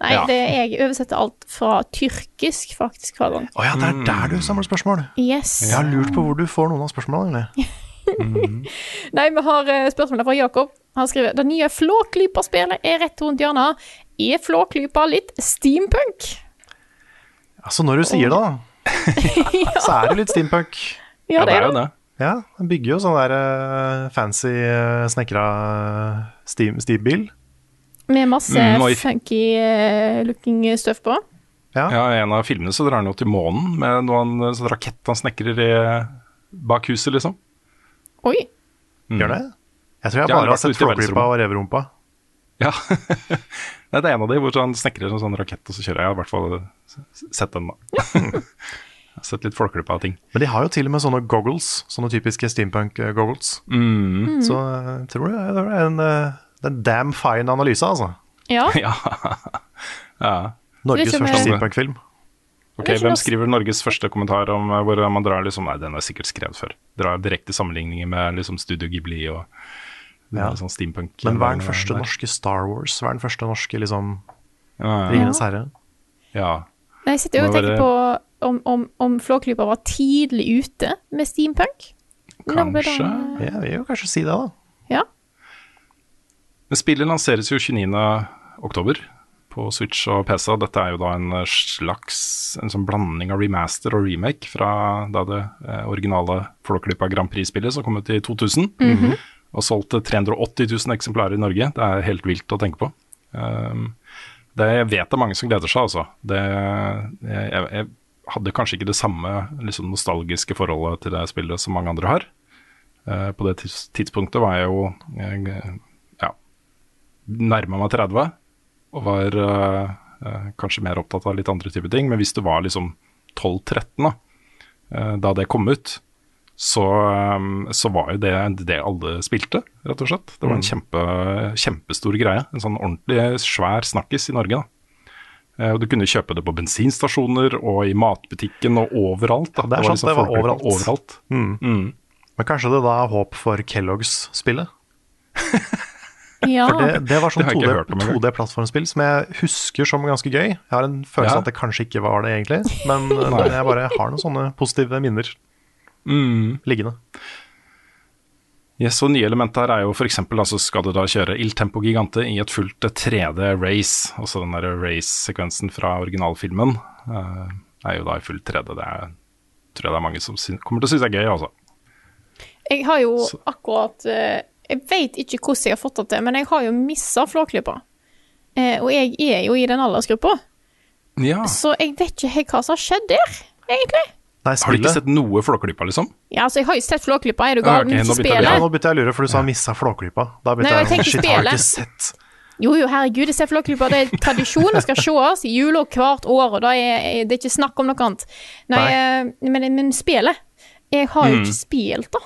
Nei, Ja. det, jeg oversetter alt fra tyrkisk, faktisk, hver gang. Å ja, det er der du samler spørsmål. Yes. Jeg har lurt på hvor du får noen av spørsmålene. egentlig. Nei, vi har eh, spørsmålet fra Jakob. Han skriver det nye Flåklypa-spelet er rett rundt hjørnet. Er Flåklypa litt steampunk? Altså, når du sier det, da, så er det litt steampunk. Ja, det er jo det. Ja, den bygger jo sånn der eh, fancy uh, snekra steam, steambil. Med masse Mm, og i- funky looking stuff på. Ja. Ja, I en av filmene så drar han jo til månen med noen sånn rakett han snekrer i bak huset, liksom. Oi. Gjør det? Jeg tror jeg Ja, bare i har sett Flåklypa og Reverumpa. Ja. Det er en av de hvor han snekrer en sånn rakett, og så kjører jeg. Jeg har i hvert fall sett den, da. Jeg har sett litt Flåklypa av ting. Men de har jo til og med sånne goggles, sånne typiske steampunk-goggles. Mm. Så jeg tror det er det er en, eh, en damn fine analyse, altså. Ja. Ja. ja. Norges første steampunk-film. Ok, Hvem skriver Norges første kommentar om eh, hvor man drar liksom Nei, den er sikkert skrevet før. Drar direkte sammenligninger med liksom Studio Ghibli og Ja. sånn steampunk. Men hva er den første der. norske Star Wars? Hva er den første norske liksom Ja, ja. Ringenes herre? ja. Nei, Jeg sitter jo og tenker på om, om, om Flåklypa var tidlig ute med steampunk. Kanskje. den, eh, Ja, vi vil jo kanskje si det, da. Ja. Men spillet lanseres jo 29. oktober på Switch og PC. Dette er jo da en eh, slags en sånn blanding av remaster og remake fra da det eh, originale Flåklypa Grand Prix-spillet som kom ut i 2000. Og solgte 380 000 eksemplarer i Norge. Det er helt vilt å tenke på. Um, det jeg vet det er mange som gleder seg, altså. Det, jeg, jeg, jeg hadde kanskje ikke det samme liksom, nostalgiske forholdet til det spillet som mange andre har. Uh, på det tidspunktet var jeg jo jeg, ja, nærma meg 30 og var uh, kanskje mer opptatt av litt andre typer ting. Men hvis du var liksom 12-13 da, uh, da det kom ut, så, um, så var jo det det alle spilte, rett og slett. Det var en kjempe, kjempestor greie. En sånn ordentlig svær snakkis i Norge. da. Og Du kunne kjøpe det på bensinstasjoner og i matbutikken og overalt. Da. Det er sant, det var folkelig på overalt. overalt. Mm. Men kanskje det da er håp for Kellogg's-spillet? Ja. For det, det var sånn Det har jeg ikke hørt om engang. 2D-plattformspill som jeg husker som ganske gøy. Jeg har en følelse Ja. at det kanskje ikke var det egentlig, men jeg bare har noen sånne positive minner Mm. liggende. Yes, og Nye elementer her er jo f.eks. Altså skal du da kjøre Il Tempo Gigante i et fullt 3D-race. Altså den der race-sekvensen fra originalfilmen uh, er jo da i full 3D. Det er, tror jeg det er mange som kommer til å synes er gøy, altså. Jeg har jo Så- akkurat eh, Jeg vet ikke hvordan jeg har fått det til, men jeg har jo missa Flåklypa. Eh, og jeg er jo i den aldersgruppa, Ja. så jeg vet ikke helt hva som har skjedd der, egentlig. Nei, Har du ikke sett noe Flåklypa, liksom? Ja, altså, jeg har jo sett Flåklypa, er du Ah, gal? men nå ikke jeg Ja, nå begynte jeg å lure, for du sa missa Flåklypa. Da begynte Nei, jeg jeg, Shit, har du ikke sett Jo, jo, herregud, jeg ser Flåklypa. Det er tradisjon, det skal sees i jula hvert år, og da er det er ikke snakk om noe annet. Nei, Nei. men, men spillet Jeg har jo ikke spilt, da.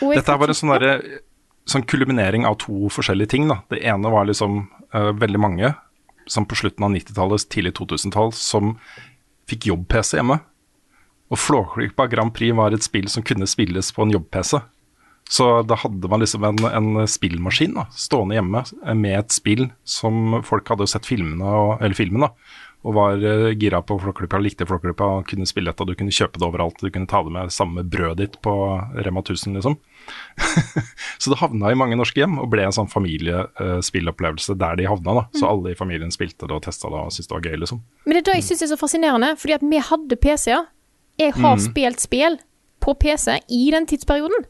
Dette er bare en sånn, derre- sånn kulminering av to forskjellige ting. Da. Det ene var liksom uh, veldig mange som på slutten av 90-tallet, tidlig 2000-tall, som fikk jobb-PC hjemme. Og Flåklypa Grand Prix var et spill som kunne spilles på en jobb-PC. Så da hadde man liksom en, en spillmaskin da, stående hjemme med et spill som folk hadde sett filmene og, eller filmen da, og var eh, gira på Flåklypa, likte Flåklypa og kunne spille dette, du kunne kjøpe det overalt. Du kunne ta det med samme brødet ditt på Rema 1000, liksom. så det havna i mange norske hjem og ble en sånn familiespillopplevelse der de havna. da. Så alle i familien spilte det og testa det og syntes det var gøy, liksom. Men det er det jeg syns er så fascinerende, fordi at vi hadde PC-er. Jeg har Mm. spilt spill på PC i den tidsperioden,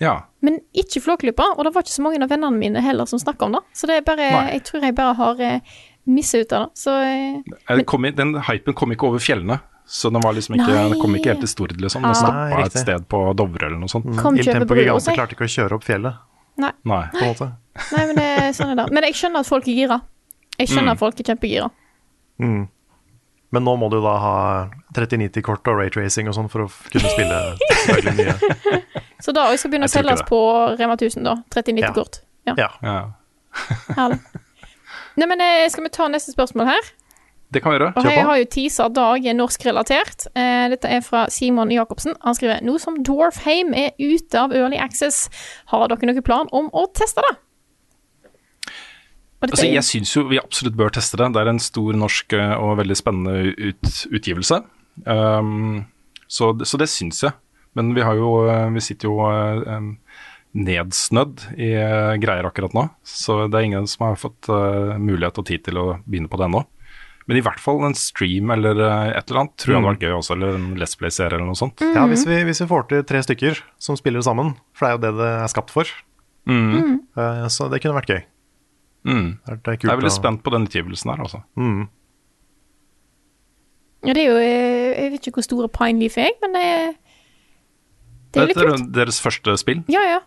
Ja. men ikke Flåklypa. Og det var ikke så mange av vennene mine heller som snakka om det. Så det er bare, Nei. jeg tror jeg bare har missa ut av det. Så men, Eh, Kom den hypen kom ikke over fjellene. Så den, var liksom ikke, den kom ikke helt til Stord, liksom. Den Ah. stoppa et sted på Dovre eller noe sånt. kom Il kjøpe Tempo brød hos Gigante klarte ikke å kjøre opp fjellet, Nei, Nei. på en måte. nei, men det er sånn er. Men jeg skjønner at folk er gira. Jeg skjønner Mm. at folk er kjempegira. Mm. Men nå må du da ha 3090-kort og raytracing og sånn for å kunne spille veldig mye. Så da òg skal begynne å selges på Rema 1000, da. 3090-kort. Ja. Ja. Ja. herlig. Nei, men eh, skal vi ta neste spørsmål her? Det kan vi gjøre. Og jeg har jo teaser Dag er norskrelatert. Eh, dette er fra Simon Jacobsen. Han skriver nå som Dwarfheim er ute av Early Access, har dere noen plan om å teste det? Altså, jeg syns jo vi absolutt bør teste det. Det er en stor norsk eh, og veldig spennende ut, utgivelse. Um, så, så det syns jeg. Men vi har jo Vi sitter jo em, nedsnødd i eh, greier akkurat nå. Så det er ingen som har fått uh, mulighet og tid til å begynne på det ennå. Men i hvert fall en stream eller eh, et eller annet tror jeg hadde vært gøy også. Eller en Let's Play-serie eller noe sånt. Ja, hvis vi, hvis vi får til tre stykker som spiller sammen, for det er jo det det er skapt for, Mm. Uh, så det kunne vært gøy. Mm. Det er, det er Jeg er veldig å- spent på den utgivelsen her, altså. Mm. Ja, det er jo eh, Jeg vet ikke hvor store Pineleaf er, jeg, men det, det er litt litt Dette er kult. deres første spill. Ja, ja.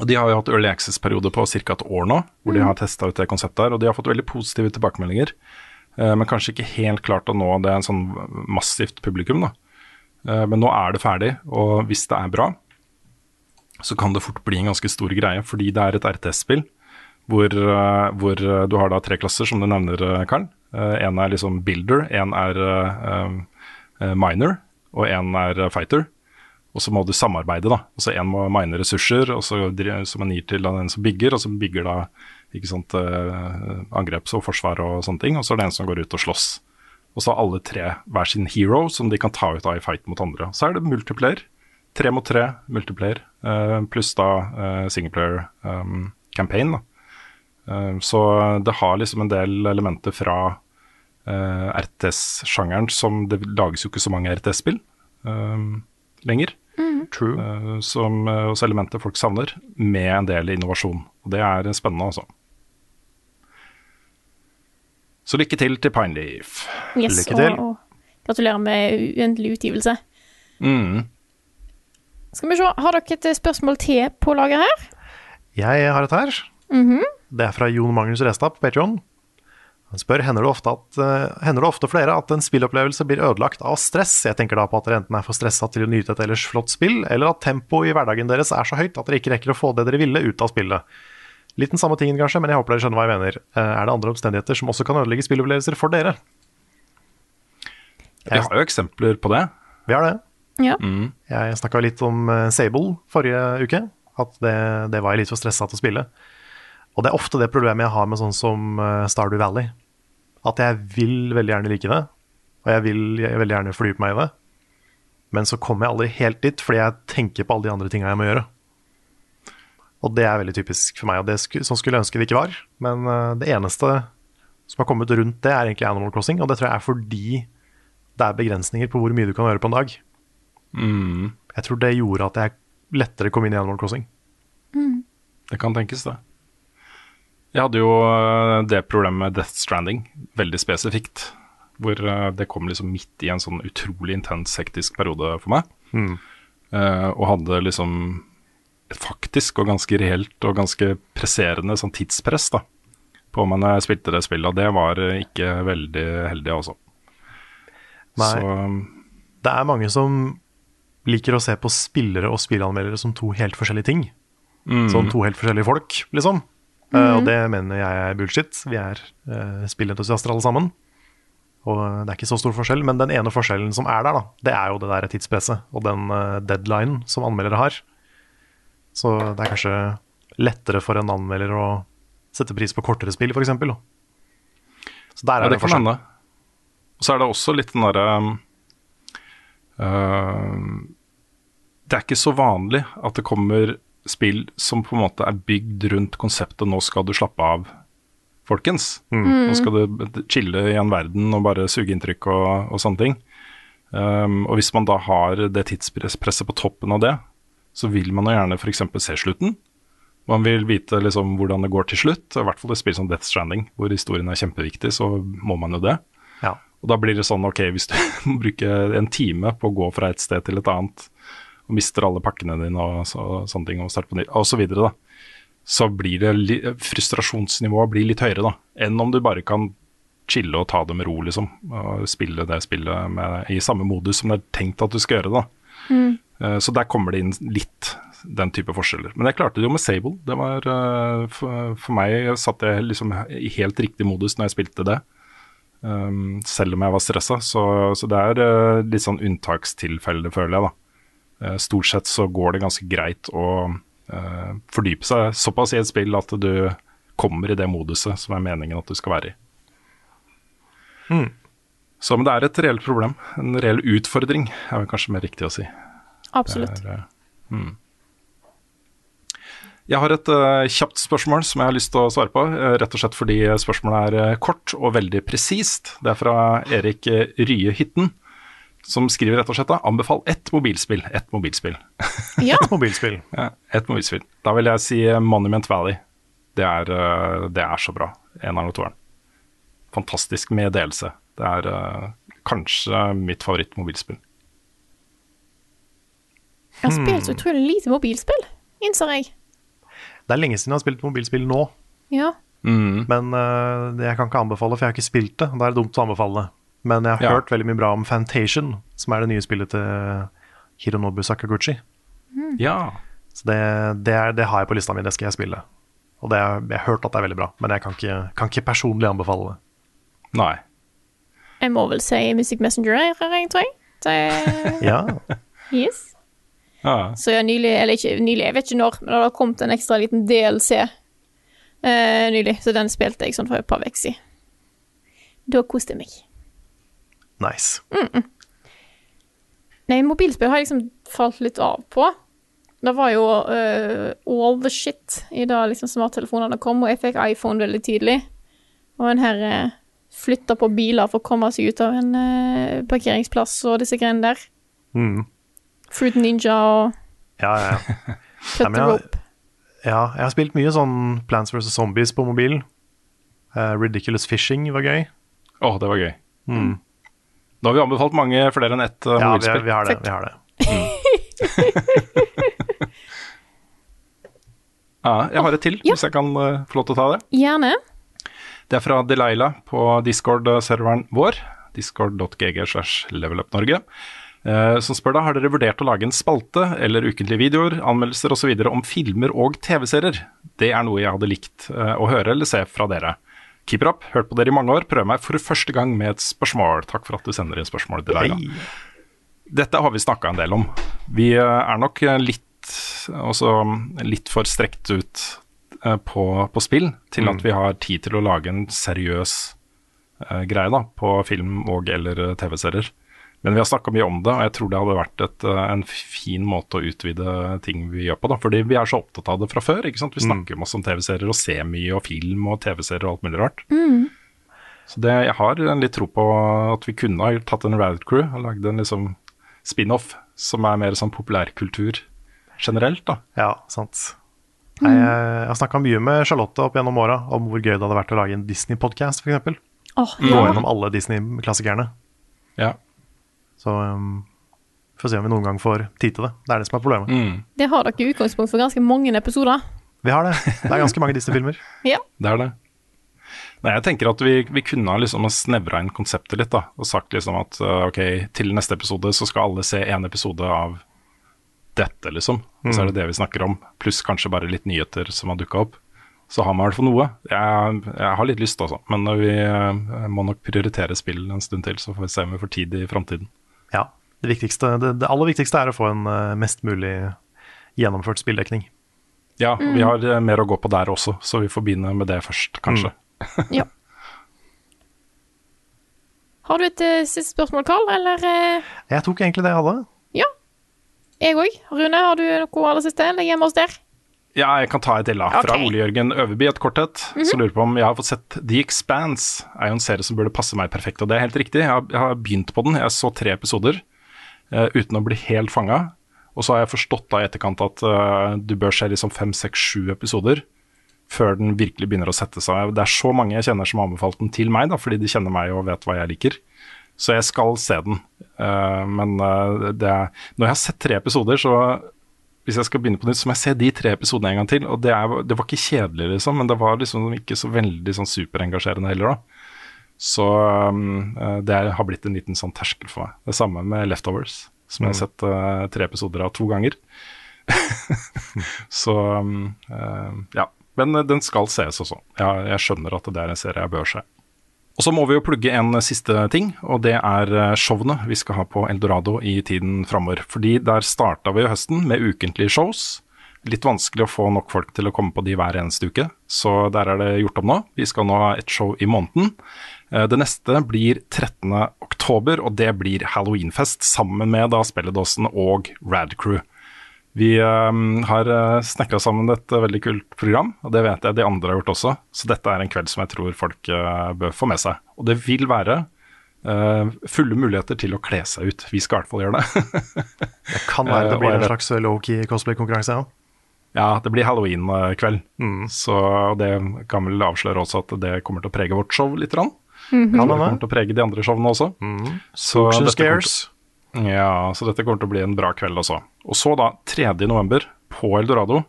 Og De har jo hatt early access-periode på ca. et år nå, hvor de har testa ut det konseptet her, og de har fått veldig positive tilbakemeldinger. Eh, men kanskje ikke helt klart å nå det er en sånn massivt publikum. da. Eh, men nå er det ferdig, og hvis det er bra, så kan det fort bli en ganske stor greie, fordi det er et RTS-spill. Hvor, eh, hvor eh, du har da tre klasser, som du nevner, eh, Karl. Én er liksom builder, én er eh, eh, miner, og én er eh, fighter. Og så må du samarbeide, da. Altså En må mine ressurser, og så som man gir til den som bygger, og så bygger da ikke sant, eh, angreps- og forsvar og sånne ting. Og så er det en som går ut og slåss. Og så har alle tre hver sin hero som de kan ta ut av i fight mot andre. Så er det multiplayer. Tre mot tre multiplayer, eh, pluss da eh, singleplayer campaign. da. Så det har liksom en del elementer fra RTS-sjangeren som Det lages jo ikke så mange RTS-spill lenger. True. Uh, som eh, også elementer folk savner, med en del innovasjon. Og Det er spennende, altså. Så lykke til til Pineleaf. Yes, Lykke til. Og, og gratulerer med uendelig utgivelse. Mm. Skal vi se, har dere et spørsmål til på lager her? Jeg har et her. Mhm. Det er fra Jon Magnus Restad på Patreon. Spør hender det, ofte at, eh, hender det ofte flere at en spillopplevelse blir ødelagt av stress. Jeg tenker da på at dere enten er for stressa til å nyte et ellers flott spill, eller at tempoet i hverdagen deres er så høyt at dere ikke rekker å få det dere ville ut av spillet. Litt den samme tingen kanskje, men jeg håper dere skjønner hva jeg mener. Eh, Er det andre omstendigheter som også kan ødelegge spillopplevelser for dere? Vi har jo eksempler på det. Vi har det. Ja. Mm. Jeg snakka litt om eh, Sable forrige uke. At det, det var jeg litt for stressa til å spille. Og det er ofte det problemet jeg har med sånn som Stardew Valley. At jeg vil veldig gjerne like det, og jeg vil jeg veldig gjerne fordype meg i det. Men så kommer jeg aldri helt dit, fordi jeg tenker på alle de andre tinga jeg må gjøre. Og det er veldig typisk for meg, og det sku, sånn skulle jeg ønske det ikke var. Men eh, det eneste som har kommet rundt det, er egentlig Animal Crossing, og det tror jeg er fordi det er begrensninger på hvor mye du kan gjøre på en dag. Mm. Jeg tror det gjorde at jeg lettere kom inn i Animal Crossing. Det kan tenkes, det. Jeg hadde jo eh, det problemet med Death Stranding, veldig spesifikt. Hvor eh, det kom liksom midt i en sånn utrolig intens, hektisk periode for meg. Mm. Uh, og hadde liksom et faktisk og ganske reelt og ganske presserende sånn tidspress da, på meg når jeg spilte det spillet. Og det var ikke veldig heldig, altså. Nei. Så Det er mange som liker å se på spillere og spillanmeldere som to helt forskjellige ting. mm, Som to helt forskjellige folk, liksom. Eh, og det mener jeg er bullshit. Vi er uh, spillentusiaster alle sammen. Og det er ikke så stor forskjell, men den ene forskjellen som er der, da, det er jo det der tidspresset og den uh, deadlinen som anmeldere har. Så det er kanskje lettere for en anmelder å sette pris på kortere spill, f.eks. Så der Ja, er det det kan forskjell. hende. Og så er det også litt den derre øh, Det er ikke så vanlig at det kommer spill som på en måte er bygd rundt konseptet 'nå skal du slappe av', folkens. Nå skal du chille i en verden og bare suge inntrykk og, og sånne ting. Um, og hvis man da har det tidspresset på toppen av det, så vil man jo gjerne f.eks. se slutten. Man vil vite liksom hvordan det går til slutt. I hvert fall i spill som Death Stranding, hvor historien er kjempeviktig, så må man jo det. Ja. Og da blir det sånn, ok, hvis du må bruke en time på å gå fra et sted til et annet, og mister alle pakkene dine og så, sånne ting, og starte på nytt, osv., da, så blir det frustrasjonsnivået blir litt høyere, da, enn om du bare kan chille og ta det med ro, liksom, og spille det spillet med, i samme modus som det er tenkt at du skal gjøre det, da. Eh, Så der kommer det inn litt den type forskjeller. Men jeg klarte det jo med Sable. Det var, eh, for, for meg satt jeg liksom i helt riktig modus når jeg spilte det. Um, selv om jeg var stressa. Så, så det er eh, litt sånn unntakstilfelle, føler jeg. da. Eh, stort sett så går det ganske greit å eh, fordype seg såpass i et spill at du kommer i det moduset som er meningen at du skal være i. Så men det er et reelt problem. En reell utfordring, er vel kanskje mer riktig å si. Absolutt. Er, eh, mm. Jeg har et uh, kjapt spørsmål som jeg har lyst til å svare på, Uh, rett og slett fordi spørsmålet er uh, kort og veldig presist. Det er fra Erik Rye Hytten, som skriver rett og slett da, anbefal ett mobilspill. Ett mobilspill. Ja. Mobilspill. Ja, et mobilspill. Da vil jeg si eh, Monument Valley. Det er, eh, det er så bra. Eneren og toeren. Fantastisk med delelse. Det er eh, kanskje mitt favorittmobilspill. Jeg har spilt så utrolig lite mobilspill, innser jeg. Det er lenge siden jeg har spilt mobilspill nå, Ja. Mm. men uh, jeg kan ikke anbefale, for jeg har ikke spilt det. Da er det dumt å anbefale det. Men jeg har Ja. hørt veldig mye bra om Fantation, som er det nye spillet til Hironobu Sakaguchi. Ja. Så det, det, er, det har jeg på lista mi, det skal jeg spille. Og det jeg har hørt at det er veldig bra, men jeg kan ikke, kan ikke personlig anbefale det. Nei. Jeg må vel si Music Messenger, jeg, tror jeg. Det, Ja, yes. Ja. Så ja, nylig, eller ikke nylig, jeg vet ikke når, men det har kommet en ekstra liten DLC uh, nylig, så den spilte jeg sånn for et par uker siden. Da koste jeg meg. Nice. Nei, mobilspill har jeg liksom falt litt av på. Det var jo uh, all the shit i da liksom smarttelefonene kom, og jeg fikk iPhone veldig tidlig. Og en her uh, flytta på biler for å komme seg ut av en uh, parkeringsplass og disse greiene der. Mm. Fruit Ninja og Ja, ja, ja. Cut the Rope. ja, jeg har spilt mye sånn Plants vs. Zombies på mobil. Uh, Ridiculous Fishing var gøy. Å, det var gøy. Da har vi anbefalt mange flere enn ett uh, Ja, vi, mobilspill. vi har det. Vi har det. Ja, jeg har et til, Ja. hvis jeg kan uh, få lov til å ta det. Gjerne. Det er fra Delilah på Discord-serveren vår, discord.gg slash levelupnorge, eh, som spør da har dere vurdert å lage en spalte eller ukentlige videoer, anmeldelser osv. om filmer og TV-serier. Det er noe jeg hadde likt å høre eller se fra dere. Keep it up, hørt på dere i mange år, prøver meg for første gang med et spørsmål. Takk for at du sender inn spørsmål, til deg. Dette har vi snakka en del om. Vi eh, er nok eh, litt, også, litt for strekt ut eh, på, på spill til at vi har tid til å lage en seriøs uh, greie da, på film og eller TV-serier. Men vi har snakka mye om det, og jeg tror det hadde vært et, eh, en fin måte å utvide ting vi gjør på. da, Fordi vi er så opptatt av det fra før. ikke sant? Vi snakker masse om TV-serier og ser mye, og film og TV-serier og alt mulig rart. Så det, jeg har en litt tro på at vi kunne ha tatt en Rabbit Crew og lagd en liksom spin-off som er mer sånn populærkultur generelt. da. Ja, sant. Mm. jeg jeg har snakka mye med Charlotte opp gjennom åra om hvor gøy det hadde vært å lage en Disney-podkast, f.eks. Åh, Gå gjennom alle Disney-klassikerne. Ja. Så um, får se om vi noen gang får tid til det. Det er det som er problemet. Mm, Det har dere i utgangspunkt for ganske mange episoder. Vi har det. Det er ganske mange Disney-filmer. Ja. det er det. Nei, jeg tenker at vi, vi kunne ha liksom snevra inn konseptet litt, da. Og sagt liksom at uh, ok, til neste episode så skal alle se en episode av dette, liksom. Og så er det det vi snakker om. Pluss kanskje bare litt nyheter som har dukka opp. Så har man i hvert fall noe. Jeg, jeg har litt lyst, altså. Men vi uh, må nok prioritere spill en stund til, så får vi se om vi får tid i framtiden. Det, viktigste, det, det aller viktigste er å få en uh, mest mulig gjennomført spilldekning. Ja, vi har eh, mer å gå på der også, så vi får begynne med det først, kanskje. Ja. Har du et uh, siste spørsmål, Karl, eller Uh... Jeg tok egentlig det jeg hadde. Ja. Jeg òg. Rune, har du noe aller siste? Eller hjemme hos der? Ja, jeg kan ta et illa da. Fra. Ole Jørgen Øverby, et korthet. Som lurer på om jeg har fått sett The Expanse. er jo en serie som burde passe meg perfekt, og det er helt riktig. Jeg har, jeg har begynt på den. Jeg så tre episoder eh, uten å bli helt fanga. Og så har jeg forstått da i etterkant at eh, du bør se liksom fem, seks, sju episoder før den virkelig begynner å sette seg. Det er så mange jeg kjenner som har anbefalt den til meg, da, fordi de kjenner meg og vet hva jeg liker. Så jeg skal se den. Uh, men uh, er, når jeg har sett tre episoder, så hvis jeg skal begynne på nytt, så må jeg se de tre episodene en gang til. Og det, er, det var ikke kjedelig, liksom, men det var liksom ikke så veldig sånn superengasjerende heller, da. Så um, eh, det er, har blitt en liten sånn terskel for meg. Det samme med Leftovers, som jeg har sett uh, tre episoder av to ganger. så um, uh, ja. Men den skal sees også. Jeg, jeg skjønner at det er en serie jeg bør se. Og så må vi jo plugge en siste ting, og det er showene vi skal ha på Eldorado i tiden framover. Fordi der starta vi i høsten med ukentlige shows. Litt vanskelig å få nok folk til å komme på de hver eneste uke, så der er det gjort om nå. Vi skal nå ha et show i måneden. Eh, Det neste blir 13. oktober, og det blir halloweenfest sammen med da Spelledåsen og Radcrew. Vi um, har uh, snekra sammen et eh, veldig kult program, og det vet jeg de andre har gjort også. Så dette er en kveld som jeg tror folk eh, bør få med seg. Og det vil være eh, fulle muligheter til å kle seg ut. Vi skal i hvert fall gjøre det. Det kan være Eh, det blir en slags low-key cosplay-konkurranse. Ja. ja, det blir halloween-kveld. Så det kan vel avsløre også at det kommer til å prege vårt show litt. Rann. Kan Det hende. kommer til å prege de andre showene også. Så Spooks dette kommer til- Ja, så dette kommer til å bli en bra kveld også. Og så da, 3. november på Eldorado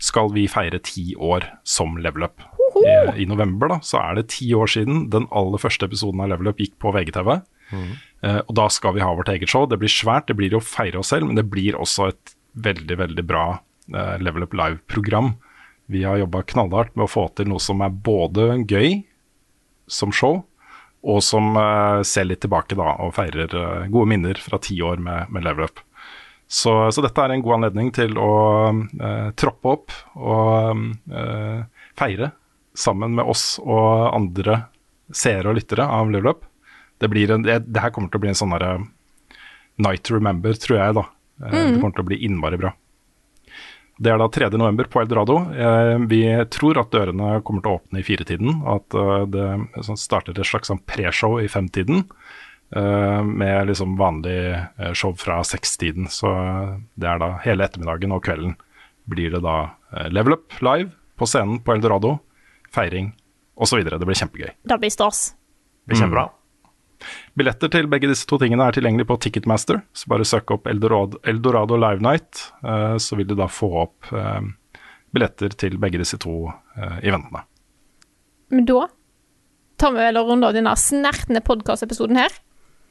skal vi feire ti år som Level Up. I, I november da, så er det ti år siden den aller første episoden av Level Up gikk på VGTV. Eh, og da skal vi ha vårt eget show. Det blir svært, det blir å feire oss selv, men det blir også et veldig, veldig bra eh, Level Up Live-program. Vi har jobba knallhardt med å få til noe som er både gøy som show, og som eh, ser litt tilbake da, og feirer eh, gode minner fra ti år med, med Level Up. Så, så dette er en god anledning til å eh, troppe opp og eh, feire sammen med oss og andre seere og lyttere av Level Up. Det, blir en, det, det her kommer til å bli en sånn derre night to remember, tror jeg. da. Mm. Det kommer til å bli innmari bra. Det er da 3. november på Eldorado. Eh, vi tror at dørene kommer til å åpne i firetiden, at eh, det sånn starter et slags sånn preshow i femtiden. eh, med liksom vanlig show fra sekstiden. Så det er da hele ettermiddagen og kvelden blir det da Level Up live på scenen på Eldorado. Feiring osv. Det blir kjempegøy. Det blir stas. Det blir kjempebra. Billetter til begge disse to tingene er tilgjengelig på Ticketmaster, så bare søk opp Eldorado, Eldorado Live Night, eh, så vil du da få opp eh, billetter til begge disse to eh, eventene. Men da tar vi vel og runder av denne snertne podkastepisoden her.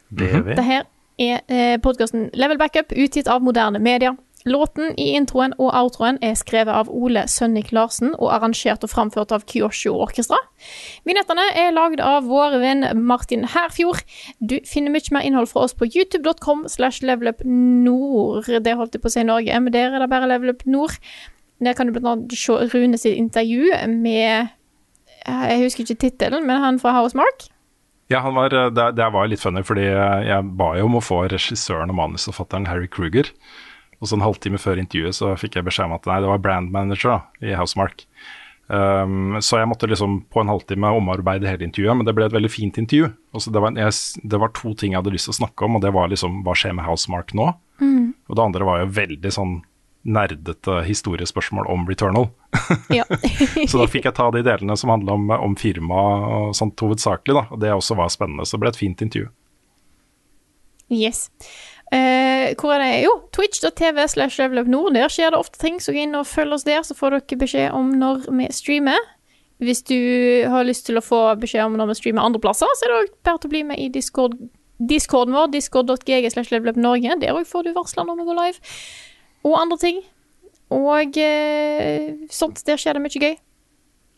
Det gjør vi. Dette er podkasten Level Backup, utgitt av moderne media. Låten i introen og outroen er skrevet av Ole Sønnik Larsen og arrangert og framført av Kyosho Orkestra. Vignettene er lagd av vår venn Martin Herfjord. Du finner mye mer innhold fra oss på youtube.com slash levelupnord. Det holdt jeg på å si Norge, men der er det bare Level Up Nord. Der kan du blant se Rune sitt intervju med Jeg husker ikke tittelen, men han fra House Mark. Ja, var, eh, det, det var litt funny, fordi jeg jeg ba jo om å få regissøren og manusforfatteren Harry Kruger. Og så en halvtime før intervjuet så fikk jeg beskjed om at nei, det var brand manager da, i Housemark. Um, så jeg måtte liksom på en halvtime omarbeide hele intervjuet, men det ble et veldig fint intervju. Og så det, var, jeg, det var to ting jeg hadde lyst til å snakke om, og det var liksom hva skjer med Housemark nå? Og det andre var jo veldig sånn nerdete historiespørsmål om Returnal. Så da fikk jeg ta de delene som handla om, om firma og sånt hovedsakelig, da. Og det også var spennende. Så det ble et fint intervju. Yes. Eh, hvor er det? Jo, twitch.tv slash levelupnord. Der skjer det ofte ting, så gå inn og følg oss der, så får dere beskjed om når vi streamer. Hvis du har lyst til å få beskjed om når vi streamer andre plasser, så er det også bare til å bli med i Discord, discorden vår, discord.gg slash levelupnorge. Der òg får du varsler når vi går live, og andre ting. Og eh, sånt. Der skjer det mye gøy.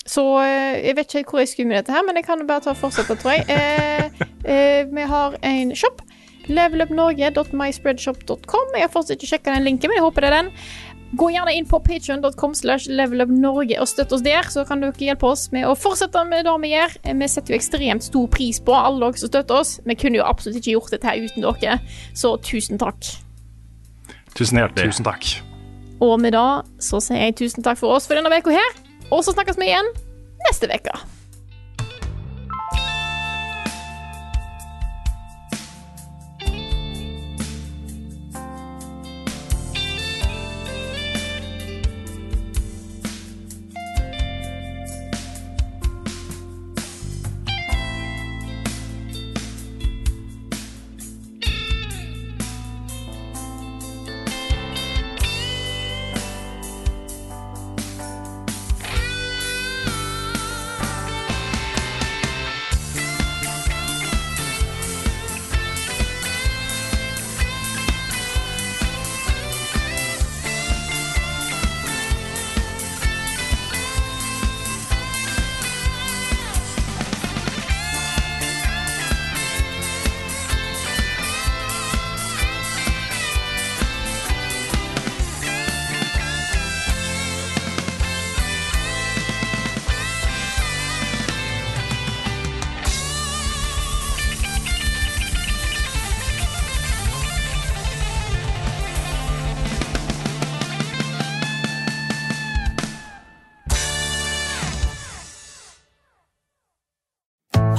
Så eh, jeg vet ikke hvor jeg skulle med dette her, men jeg kan bare ta og fortsette, tror jeg. Eh, eh, vi har en shop. Levelupnorge.myspreadshop.com. Jeg har fortsatt ikke sjekka den linken, men jeg håper det er den. Gå gjerne inn på patreon.com slash levelupnorge og støtt oss der, så kan dere hjelpe oss med å fortsette med det vi gjør. Vi setter jo ekstremt stor pris på alle dere som støtter oss. Vi kunne jo absolutt ikke gjort dette her uten dere, så tusen takk. Tusen hjertelig. Tusen takk. Og med det så sier jeg tusen takk for oss for denne uka her, og så snakkes vi igjen neste uke.